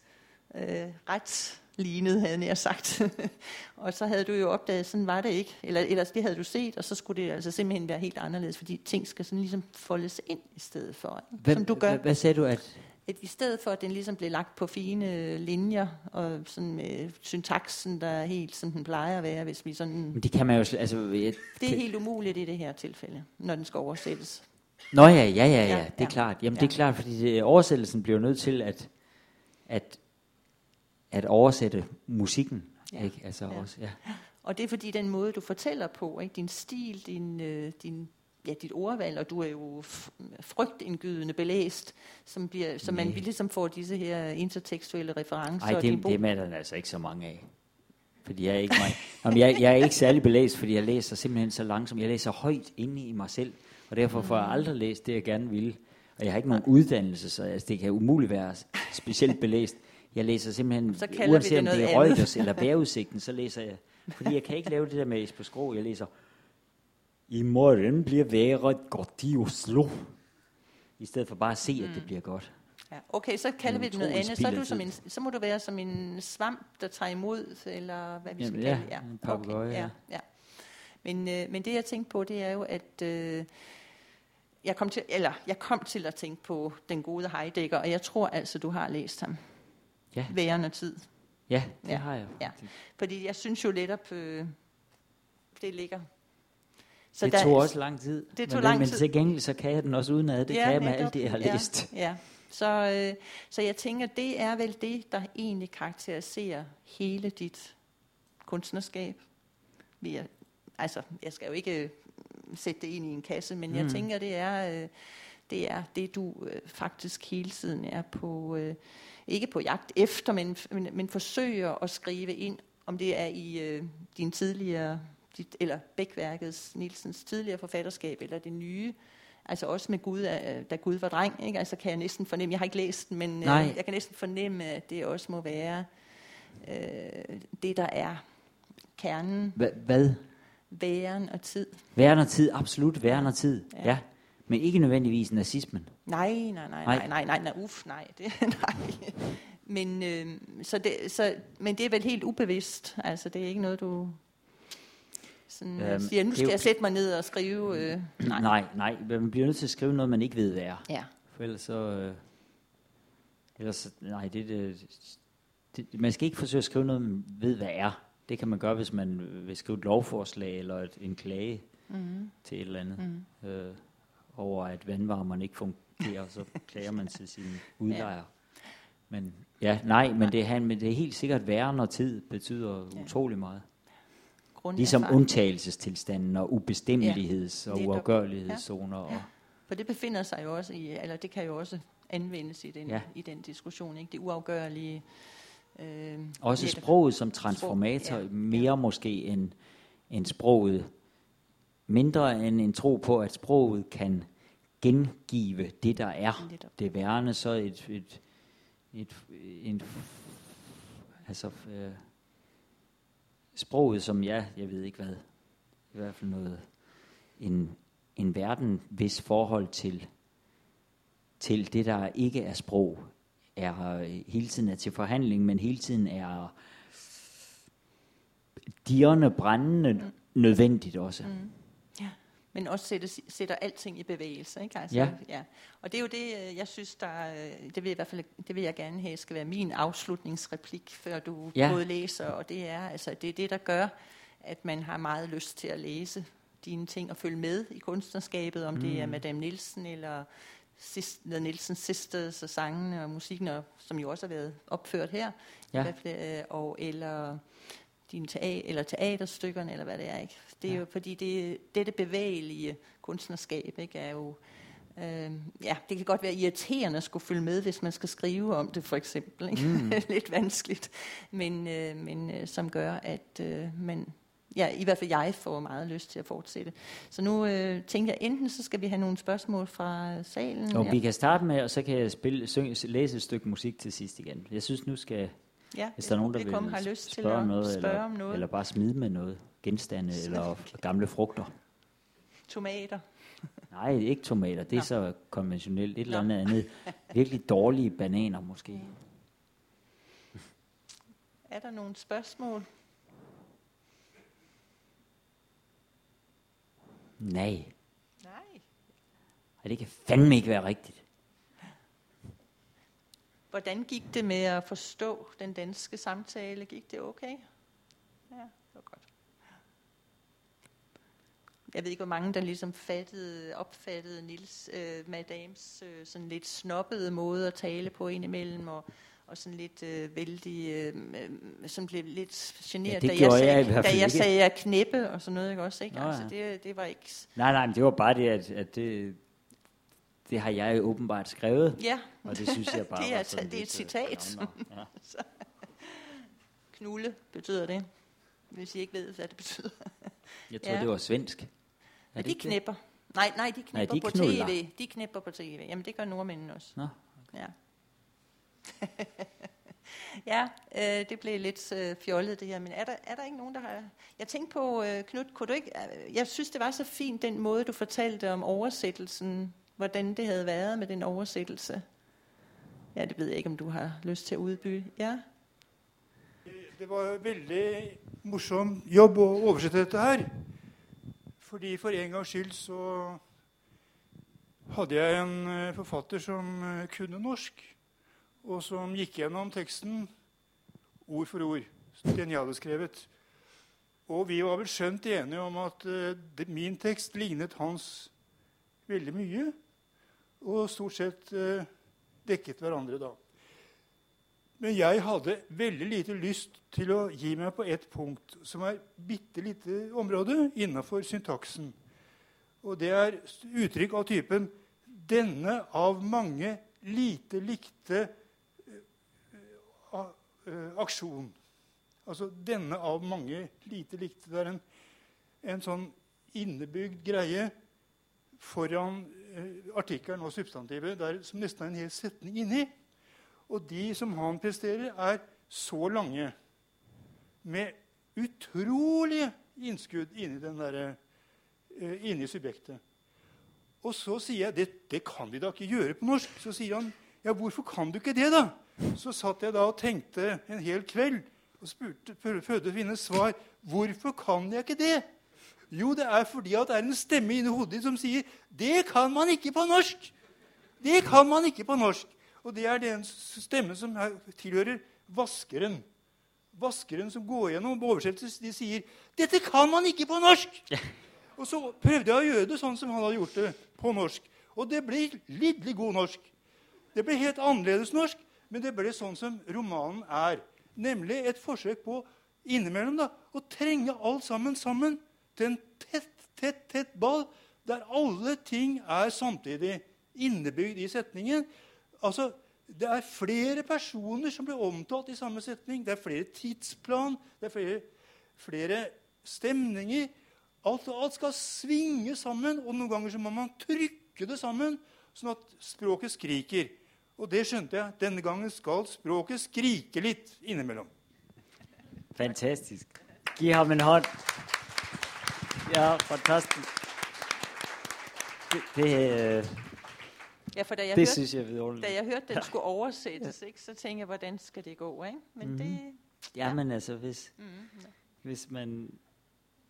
øh, ret lignet, havde jeg sagt. [laughs] og så havde du jo opdaget, sådan var det ikke. Eller ellers det havde du set, og så skulle det altså simpelthen være helt anderledes, fordi ting skal sådan ligesom foldes ind i stedet for. Hvad, som du gør. Hvad sagde du, at at i stedet for, at den ligesom blev lagt på fine linjer, og sådan med syntaksen, der er helt som den plejer at være, hvis vi sådan... Men det kan man jo... Altså, jeg, det er helt umuligt i det her tilfælde, når den skal oversættes. Nå ja, ja, ja, ja, ja det er ja. klart. Jamen ja. det er klart, fordi det, oversættelsen bliver nødt til at, at, at oversætte musikken. Ja. Ikke? Altså ja. Også, ja. Og det er fordi den måde, du fortæller på, ikke? din stil, din, øh, din ja, dit ordvalg, og du er jo frygtindgydende belæst, som, bliver, så man ligesom får disse her intertekstuelle referencer. Nej, det, det er der altså ikke så mange af. Fordi jeg er ikke, mig. Jamen, jeg, jeg er ikke særlig belæst, fordi jeg læser simpelthen så langsomt. Jeg læser højt inde i mig selv, og derfor får jeg aldrig læst det, jeg gerne vil. Og jeg har ikke nogen uddannelse, så altså, det kan umuligt være specielt belæst. Jeg læser simpelthen, så uanset om det er Reuters eller vejrudsigten, så læser jeg. Fordi jeg kan ikke lave det der med på skrå. Jeg læser i morgen bliver vejret godt i Oslo. I stedet for bare at se, mm. at det mm. bliver godt. Ja, okay, så kalder vi det noget andet. Så, er du som en, så må du være som en svamp, der tager imod, eller hvad vi skal ja, kalde det. Ja, en okay, ja. ja. Men, øh, men det jeg tænkte på, det er jo, at øh, jeg, kom til, eller, jeg kom til at tænke på den gode Heidegger, og jeg tror altså, du har læst ham. Ja. Værende tid. Ja, det ja, har jeg. Ja. Fordi jeg synes jo netop, øh, det ligger så det der, tog også lang tid. Det tog men, lang men tid. til gengæld så kan jeg den også uden at det ja, kan jeg med alt det, jeg har ja, læst. Ja. Så, øh, så jeg tænker, det er vel det, der egentlig karakteriserer hele dit kunstnerskab. Vi er, altså, jeg skal jo ikke øh, sætte det ind i en kasse, men mm. jeg tænker, det er, øh, det er det, du øh, faktisk hele tiden er på, øh, ikke på jagt efter, men, men, men forsøger at skrive ind, om det er i øh, din tidligere dit, eller Bækværkets, Nielsens tidligere forfatterskab, eller det nye, altså også med Gud, da Gud var dreng, ikke? altså kan jeg næsten fornemme, jeg har ikke læst den, men øh, jeg kan næsten fornemme, at det også må være øh, det, der er kernen. H- hvad? Væren og tid. Væren og tid, absolut, væren og tid, ja. ja. Men ikke nødvendigvis nazismen. Nej, nej, nej, nej, nej, nej, nej, uff, nej, [laughs] det, nej. Men, øh, så det, så, men det er vel helt ubevidst, altså det er ikke noget, du sådan, øhm, siger, nu skal jeg sætte mig ned og skrive. Øh, nej. nej, nej, man bliver nødt til at skrive noget, man ikke ved, hvad er. Ja. For ellers så... Øh, ellers, nej, det, det, det, man skal ikke forsøge at skrive noget, man ved, hvad er. Det kan man gøre, hvis man vil skrive et lovforslag eller et, en klage mm-hmm. til et eller andet. Mm-hmm. Øh, over at vandvarmeren ikke fungerer, så klager man til sin [laughs] udlejer. Ja. Men ja, nej, men det, er, men det er helt sikkert værre, når tid betyder ja. utrolig meget Ligesom undtagelsestilstanden og ubestemmeligheds- ja, og uafgørlighedszoner. Ja. Ja. For det befinder sig jo også i, eller det kan jo også anvendes i den, ja. i den diskussion, ikke? det uafgørlige. Øh, også sproget som transformator, sprog, ja. mere ja. måske end, end sproget. Mindre end en tro på, at sproget kan gengive det, der er. Netop. Det værende så et, et, et, et, altså, øh, sproget som, ja, jeg ved ikke hvad, i hvert fald noget, en, en verden, hvis forhold til, til det, der ikke er sprog, er hele tiden er til forhandling, men hele tiden er dirrende, brændende mm. nødvendigt også. Mm. Men også sætter, sætter alting i bevægelse. Ikke? Altså, Ja. ja. Og det er jo det, øh, jeg synes, der, øh, det vil, jeg i hvert fald, det vil jeg gerne have, skal være min afslutningsreplik, før du Ja. både læser, og det er, altså, det er det, der gør, at man har meget lyst til at læse dine ting og følge med i kunstnerskabet, om mm. det er Madame Nielsen eller Sis- The Nielsen Sisters og sangene og musikken, og, som jo også har været opført her, Ja. i hvert fald, øh, og, eller dine tea- eller teaterstykkerne, eller hvad det er. Ikke? Det er Ja. jo fordi, det, dette bevægelige kunstnerskab ikke, er jo... Øh, ja, det kan godt være irriterende at skulle følge med, hvis man skal skrive om det, for eksempel. Ikke? Mm. [laughs] Lidt vanskeligt. Men, øh, men øh, som gør, at øh, man... Ja, i hvert fald jeg får meget lyst til at fortsætte. Så nu øh, tænker jeg, enten så skal vi have nogle spørgsmål fra salen. Og ja. vi kan starte med, og så kan jeg spille, synge, læse et stykke musik til sidst igen. Jeg synes, nu skal, ja, hvis der er nogen, der vil har lyst til spørge at om noget, spørge eller, om noget. eller bare smide med noget, genstande eller gamle frugter. Tomater. Nej, ikke tomater, det er Nå. så konventionelt. Et eller Nå. andet andet. Virkelig dårlige bananer måske. Er der nogle spørgsmål? Nej, Nej. Ej, det kan fandme ikke være rigtigt. Hvordan gik det med at forstå den danske samtale? Gik det okay? Ja, det var godt. Jeg ved ikke, hvor mange der ligesom fattede, opfattede Nils øh, Madams øh, sådan lidt snobbede måde at tale på indimellem, og, og sådan lidt øh, vældig, øh, øh, som blev lidt generet, Ja, da, jeg jeg sagde, hvert da jeg sagde at knæppe og sådan noget, ikke også? Ikke? Nå, altså, ja. det, det var ikke... Nej, nej, men det var bare det, at, at det, det har jeg jo åbenbart skrevet. Ja, Og det synes jeg [laughs] bare Det er var sådan det er et øh, citat. Ja. [laughs] knulle betyder det. Hvis I ikke ved, hvad det betyder. Jeg tror, Ja. det var svensk. Er det de det? knipper. Nej, nej, de knipper de på knuller. tv. De knipper på tv. Jamen, det gør nordmændene også. Nå, Ja. [laughs] ja, øh, det blev lidt øh, fjollet det her, men er der, er der ikke nogen, der har... Jeg tænkte på, øh, Knud, kunne du ikke... øh, Jeg synes, det var så fint, den måde, du fortalte om oversættelsen, hvordan det havde været med den oversættelse. Ja, det ved jeg ikke, om du har lyst til at udbyde. Ja, Det var en veldig morsom jobb å oversette dette her. Fordi for en gangs skyld så hadde jeg en eh, forfatter som eh, kunne norsk, og som gikk gjennom teksten ord for ord, den jeg hadde skrevet. Og vi var vel skjønt enige om at uh, min tekst lignet hans veldig mye, og stort sett uh, dekket hverandre da. Men jeg hadde veldig lite lyst til å gi meg på ett punkt, som er bitte lite område innafor syntaksen. Og det er uttrykk av typen 'denne av mange lite likte eh, eh, aksjon'. Altså 'denne av mange lite likte'. Det er en, en sånn innebygd greie foran eh, artikkelen og substantivet der, som nesten er en hel setning inni. Og de som han presterer, er så lange, med utrolige innskudd inni, den der, eh, inni subjektet. Og så sier jeg det, det kan vi da ikke gjøre på norsk. Så sier han ja, hvorfor kan du ikke det, da? Så satt jeg da og tenkte en hel kveld og spurte, prøvde å finne svar. Hvorfor kan jeg ikke det? Jo, det er fordi at det er en stemme inni hodet ditt som sier det kan man ikke på norsk. Det kan man ikke på norsk. Og det er den stemmen som tilhører vaskeren. Vaskeren som går gjennom oversettelser, de sier 'Dette kan man ikke på norsk!' [laughs] Og så prøvde jeg å gjøre det sånn som han hadde gjort det, på norsk. Og det ble lidderlig god norsk. Det ble helt annerledes norsk, men det ble sånn som romanen er. Nemlig et forsøk på innimellom da, å trenge alt sammen sammen til en tett, tett, tett ball der alle ting er samtidig innebygd i setningen. Altså, Det er flere personer som blir omtalt i samme setning. Det er flere tidsplan, det er flere, flere stemninger. Alt, alt skal svinge sammen, og noen ganger så må man trykke det sammen, sånn at språket skriker. Og det skjønte jeg. Denne gangen skal språket skrike litt innimellom. Fantastisk. Gi ham en hånd. Ja, fantastisk. Det, det, øh, ja for da jeg, det hørte, synes jeg er da jeg hørte, den skulle oversættes, ikke, så tænkte jeg, hvordan skal det gå? Ikke? Men Mhm. det... Ja, men altså, hvis, Mm, hvis man...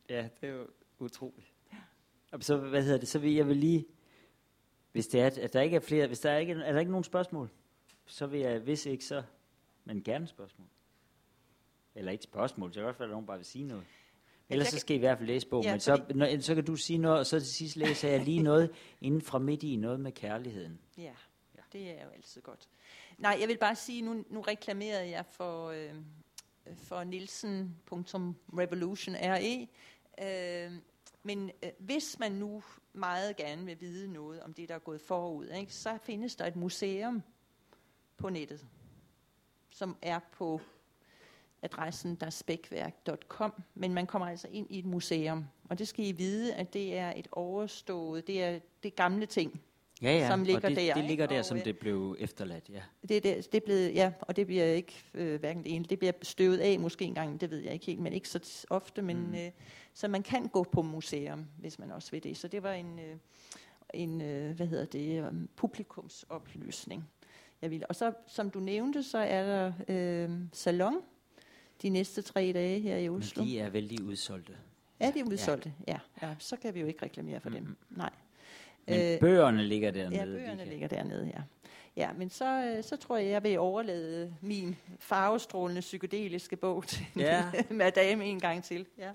Ja, det er jo utroligt. Så, hvad hedder det, så vil jeg vil lige, hvis det er, at der ikke er flere, hvis der er ikke, er der ikke nogen spørgsmål, så vil jeg, hvis ikke så, men gerne spørgsmål. Eller ikke spørgsmål, så kan godt være, at nogen bare vil sige noget. Ellers så skal I i hvert fald læse bogen, ja, men så, når, så kan du sige noget, og så til sidst læser jeg lige noget inden fra midt i noget med kærligheden. Ja, ja. det er jo altid godt. Nej, jeg vil bare sige, nu, nu reklamerede jeg for, øh, for Nielsen.revolution.re, øh, men øh, hvis man nu meget gerne vil vide noget om det, der er gået forud, ikke, så findes der et museum på nettet, som er på adressen derspækværk.com, men man kommer altså ind i et museum, og det skal I vide, at det er et overstået, det er det gamle ting, ja, ja. som ligger og det, der. det ligger der, og, som det blev efterladt, ja. Det, det, det blev, ja, og det bliver ikke øh, hverken det ene, det bliver støvet af måske engang, det ved jeg ikke helt, men ikke så ofte, men mm. øh, så man kan gå på museum, hvis man også vil det. Så det var en, øh, en øh, hvad hedder det, um, publikumsoplysning. Jeg vil. Og så, som du nævnte, så er der øh, salon de næste tre dage her i Oslo. Men de er vældig udsolgte. Er de udsolgte? Ja. ja. ja. Så kan vi jo ikke reklamere for mm. dem. Nej. Men øh, bøgerne ligger dernede. Ja, bøgerne de ligger dernede, ja. Ja, men så, øh, så tror jeg, jeg vil overlade min farvestrålende psykedeliske bog til ja. [laughs] madame en gang til. Ja.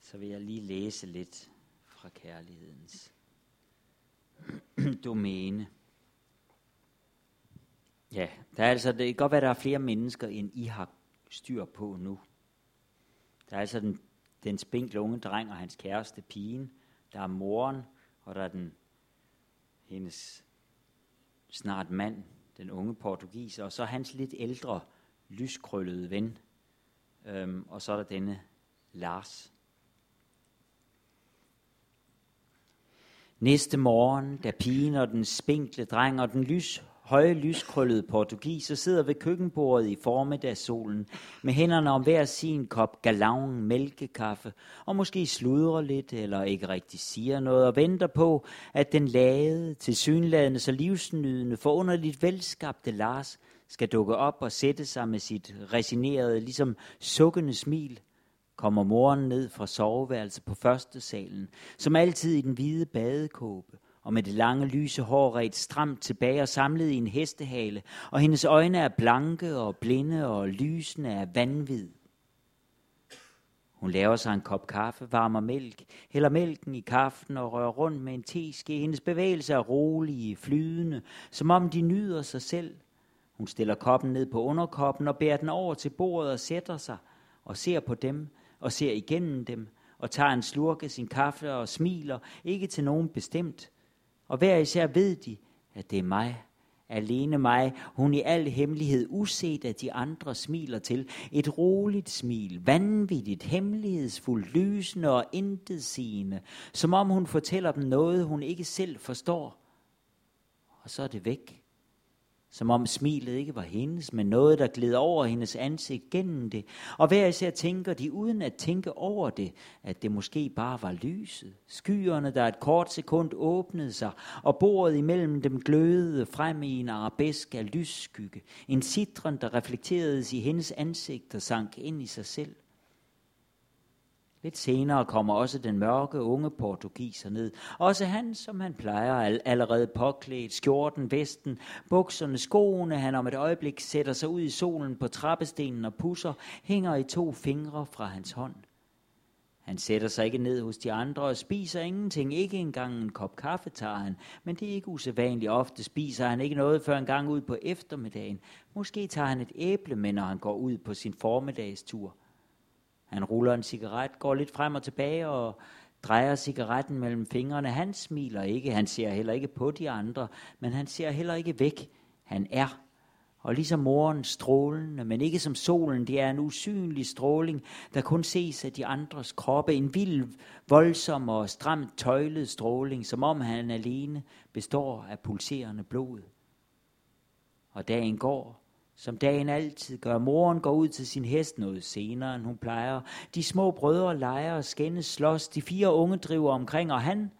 Så vil jeg lige læse lidt fra kærlighedens [clears throat] domæne. Ja, der er altså, det kan godt være, at der er flere mennesker, end I har styr på nu. Der er altså den, den spinkle unge dreng og hans kæreste, pigen. Der er moren, og der er den, hendes snart mand, den unge portugiser, og så hans lidt ældre, lyskrøllede ven. Øhm, og så er der denne Lars. Næste morgen, da pigen og den spinkle dreng og den lys høje lyskrøllede portugiser sidder ved køkkenbordet i formiddagssolen med hænderne om hver sin kop galavn mælkekaffe og måske sludrer lidt eller ikke rigtig siger noget og venter på, at den lade, tilsyneladende så livsnydende, forunderligt velskabte Lars skal dukke op og sætte sig med sit resinerede, ligesom sukkende smil kommer moren ned fra soveværelset på første salen, som altid i den hvide badekåbe, og med det lange lyse hår ret stramt tilbage og samlet i en hestehale, og hendes øjne er blanke og blinde og lysende af vanvid. Hun laver sig en kop kaffe, varmer mælk, hælder mælken i kaffen og rører rundt med en teske. Hendes bevægelser er rolige, flydende, som om de nyder sig selv. Hun stiller koppen ned på underkoppen og bærer den over til bordet og sætter sig og ser på dem og ser igennem dem og tager en slurk af sin kaffe og smiler, ikke til nogen bestemt, og hver især ved de, at det er mig, alene mig, hun i al hemmelighed uset af de andre smiler til. Et roligt smil, vanvittigt, hemmelighedsfuldt, lysende og intetsigende, som om hun fortæller dem noget, hun ikke selv forstår. Og så er det væk som om smilet ikke var hendes, men noget, der gled over hendes ansigt gennem det. Og hver især tænker de, uden at tænke over det, at det måske bare var lyset. Skyerne, der et kort sekund åbnede sig, og bordet imellem dem glødede frem i en arabesk af lysskygge. En citron, der reflekteredes i hendes ansigt og sank ind i sig selv. Lidt senere kommer også den mørke unge portugiser ned. Også han, som han plejer, allerede påklædt, skjorten, vesten, bukserne, skoene, han om et øjeblik sætter sig ud i solen på trappestenen og pusser, hænger i to fingre fra hans hånd. Han sætter sig ikke ned hos de andre og spiser ingenting. Ikke engang en kop kaffe tager han, men det er ikke usædvanligt. Ofte spiser han ikke noget før en gang ud på eftermiddagen. Måske tager han et æble med, når han går ud på sin formiddagstur. Han ruller en cigaret, går lidt frem og tilbage og drejer cigaretten mellem fingrene. Han smiler ikke, han ser heller ikke på de andre, men han ser heller ikke væk. Han er. Og ligesom moren strålende, men ikke som solen, det er en usynlig stråling, der kun ses af de andres kroppe. En vild, voldsom og stramt tøjlet stråling, som om han alene består af pulserende blod. Og dagen går, som dagen altid gør. Moren går ud til sin hest noget senere, end hun plejer. De små brødre leger og skændes slås. De fire unge driver omkring, og han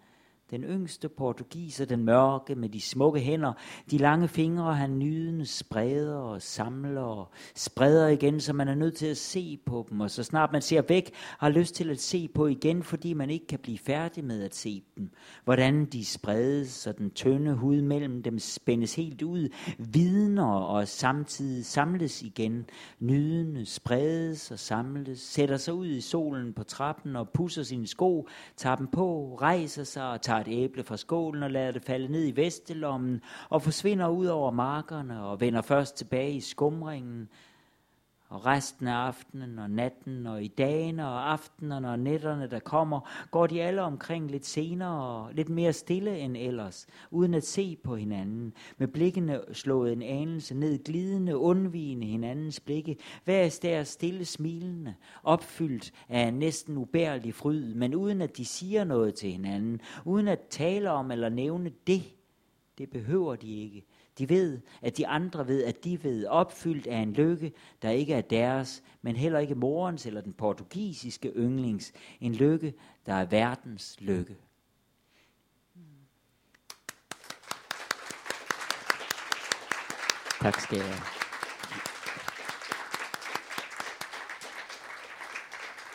den yngste portugiser, den mørke med de smukke hænder, de lange fingre, han nydende spreder og samler og spreder igen, så man er nødt til at se på dem. Og så snart man ser væk, har lyst til at se på igen, fordi man ikke kan blive færdig med at se dem. Hvordan de spredes, så den tynde hud mellem dem spændes helt ud, vidner og samtidig samles igen. Nydende spredes og samles, sætter sig ud i solen på trappen og pusser sine sko, tager dem på, rejser sig og tager et æble fra skålen og lader det falde ned i vestelommen og forsvinder ud over markerne og vender først tilbage i skumringen. Og resten af aftenen og natten og i dagene og aftenerne og nætterne, der kommer, går de alle omkring lidt senere og lidt mere stille end ellers, uden at se på hinanden, med blikkene slået en anelse ned, glidende, undvigende hinandens blikke, hver der stille smilende, opfyldt af en næsten ubærlig fryd, men uden at de siger noget til hinanden, uden at tale om eller nævne det. Det behøver de ikke. De ved, at de andre ved, at de ved, opfyldt af en lykke, der ikke er deres, men heller ikke morens eller den portugisiske yndlings. En lykke, der er verdens lykke. Tak skal jeg have.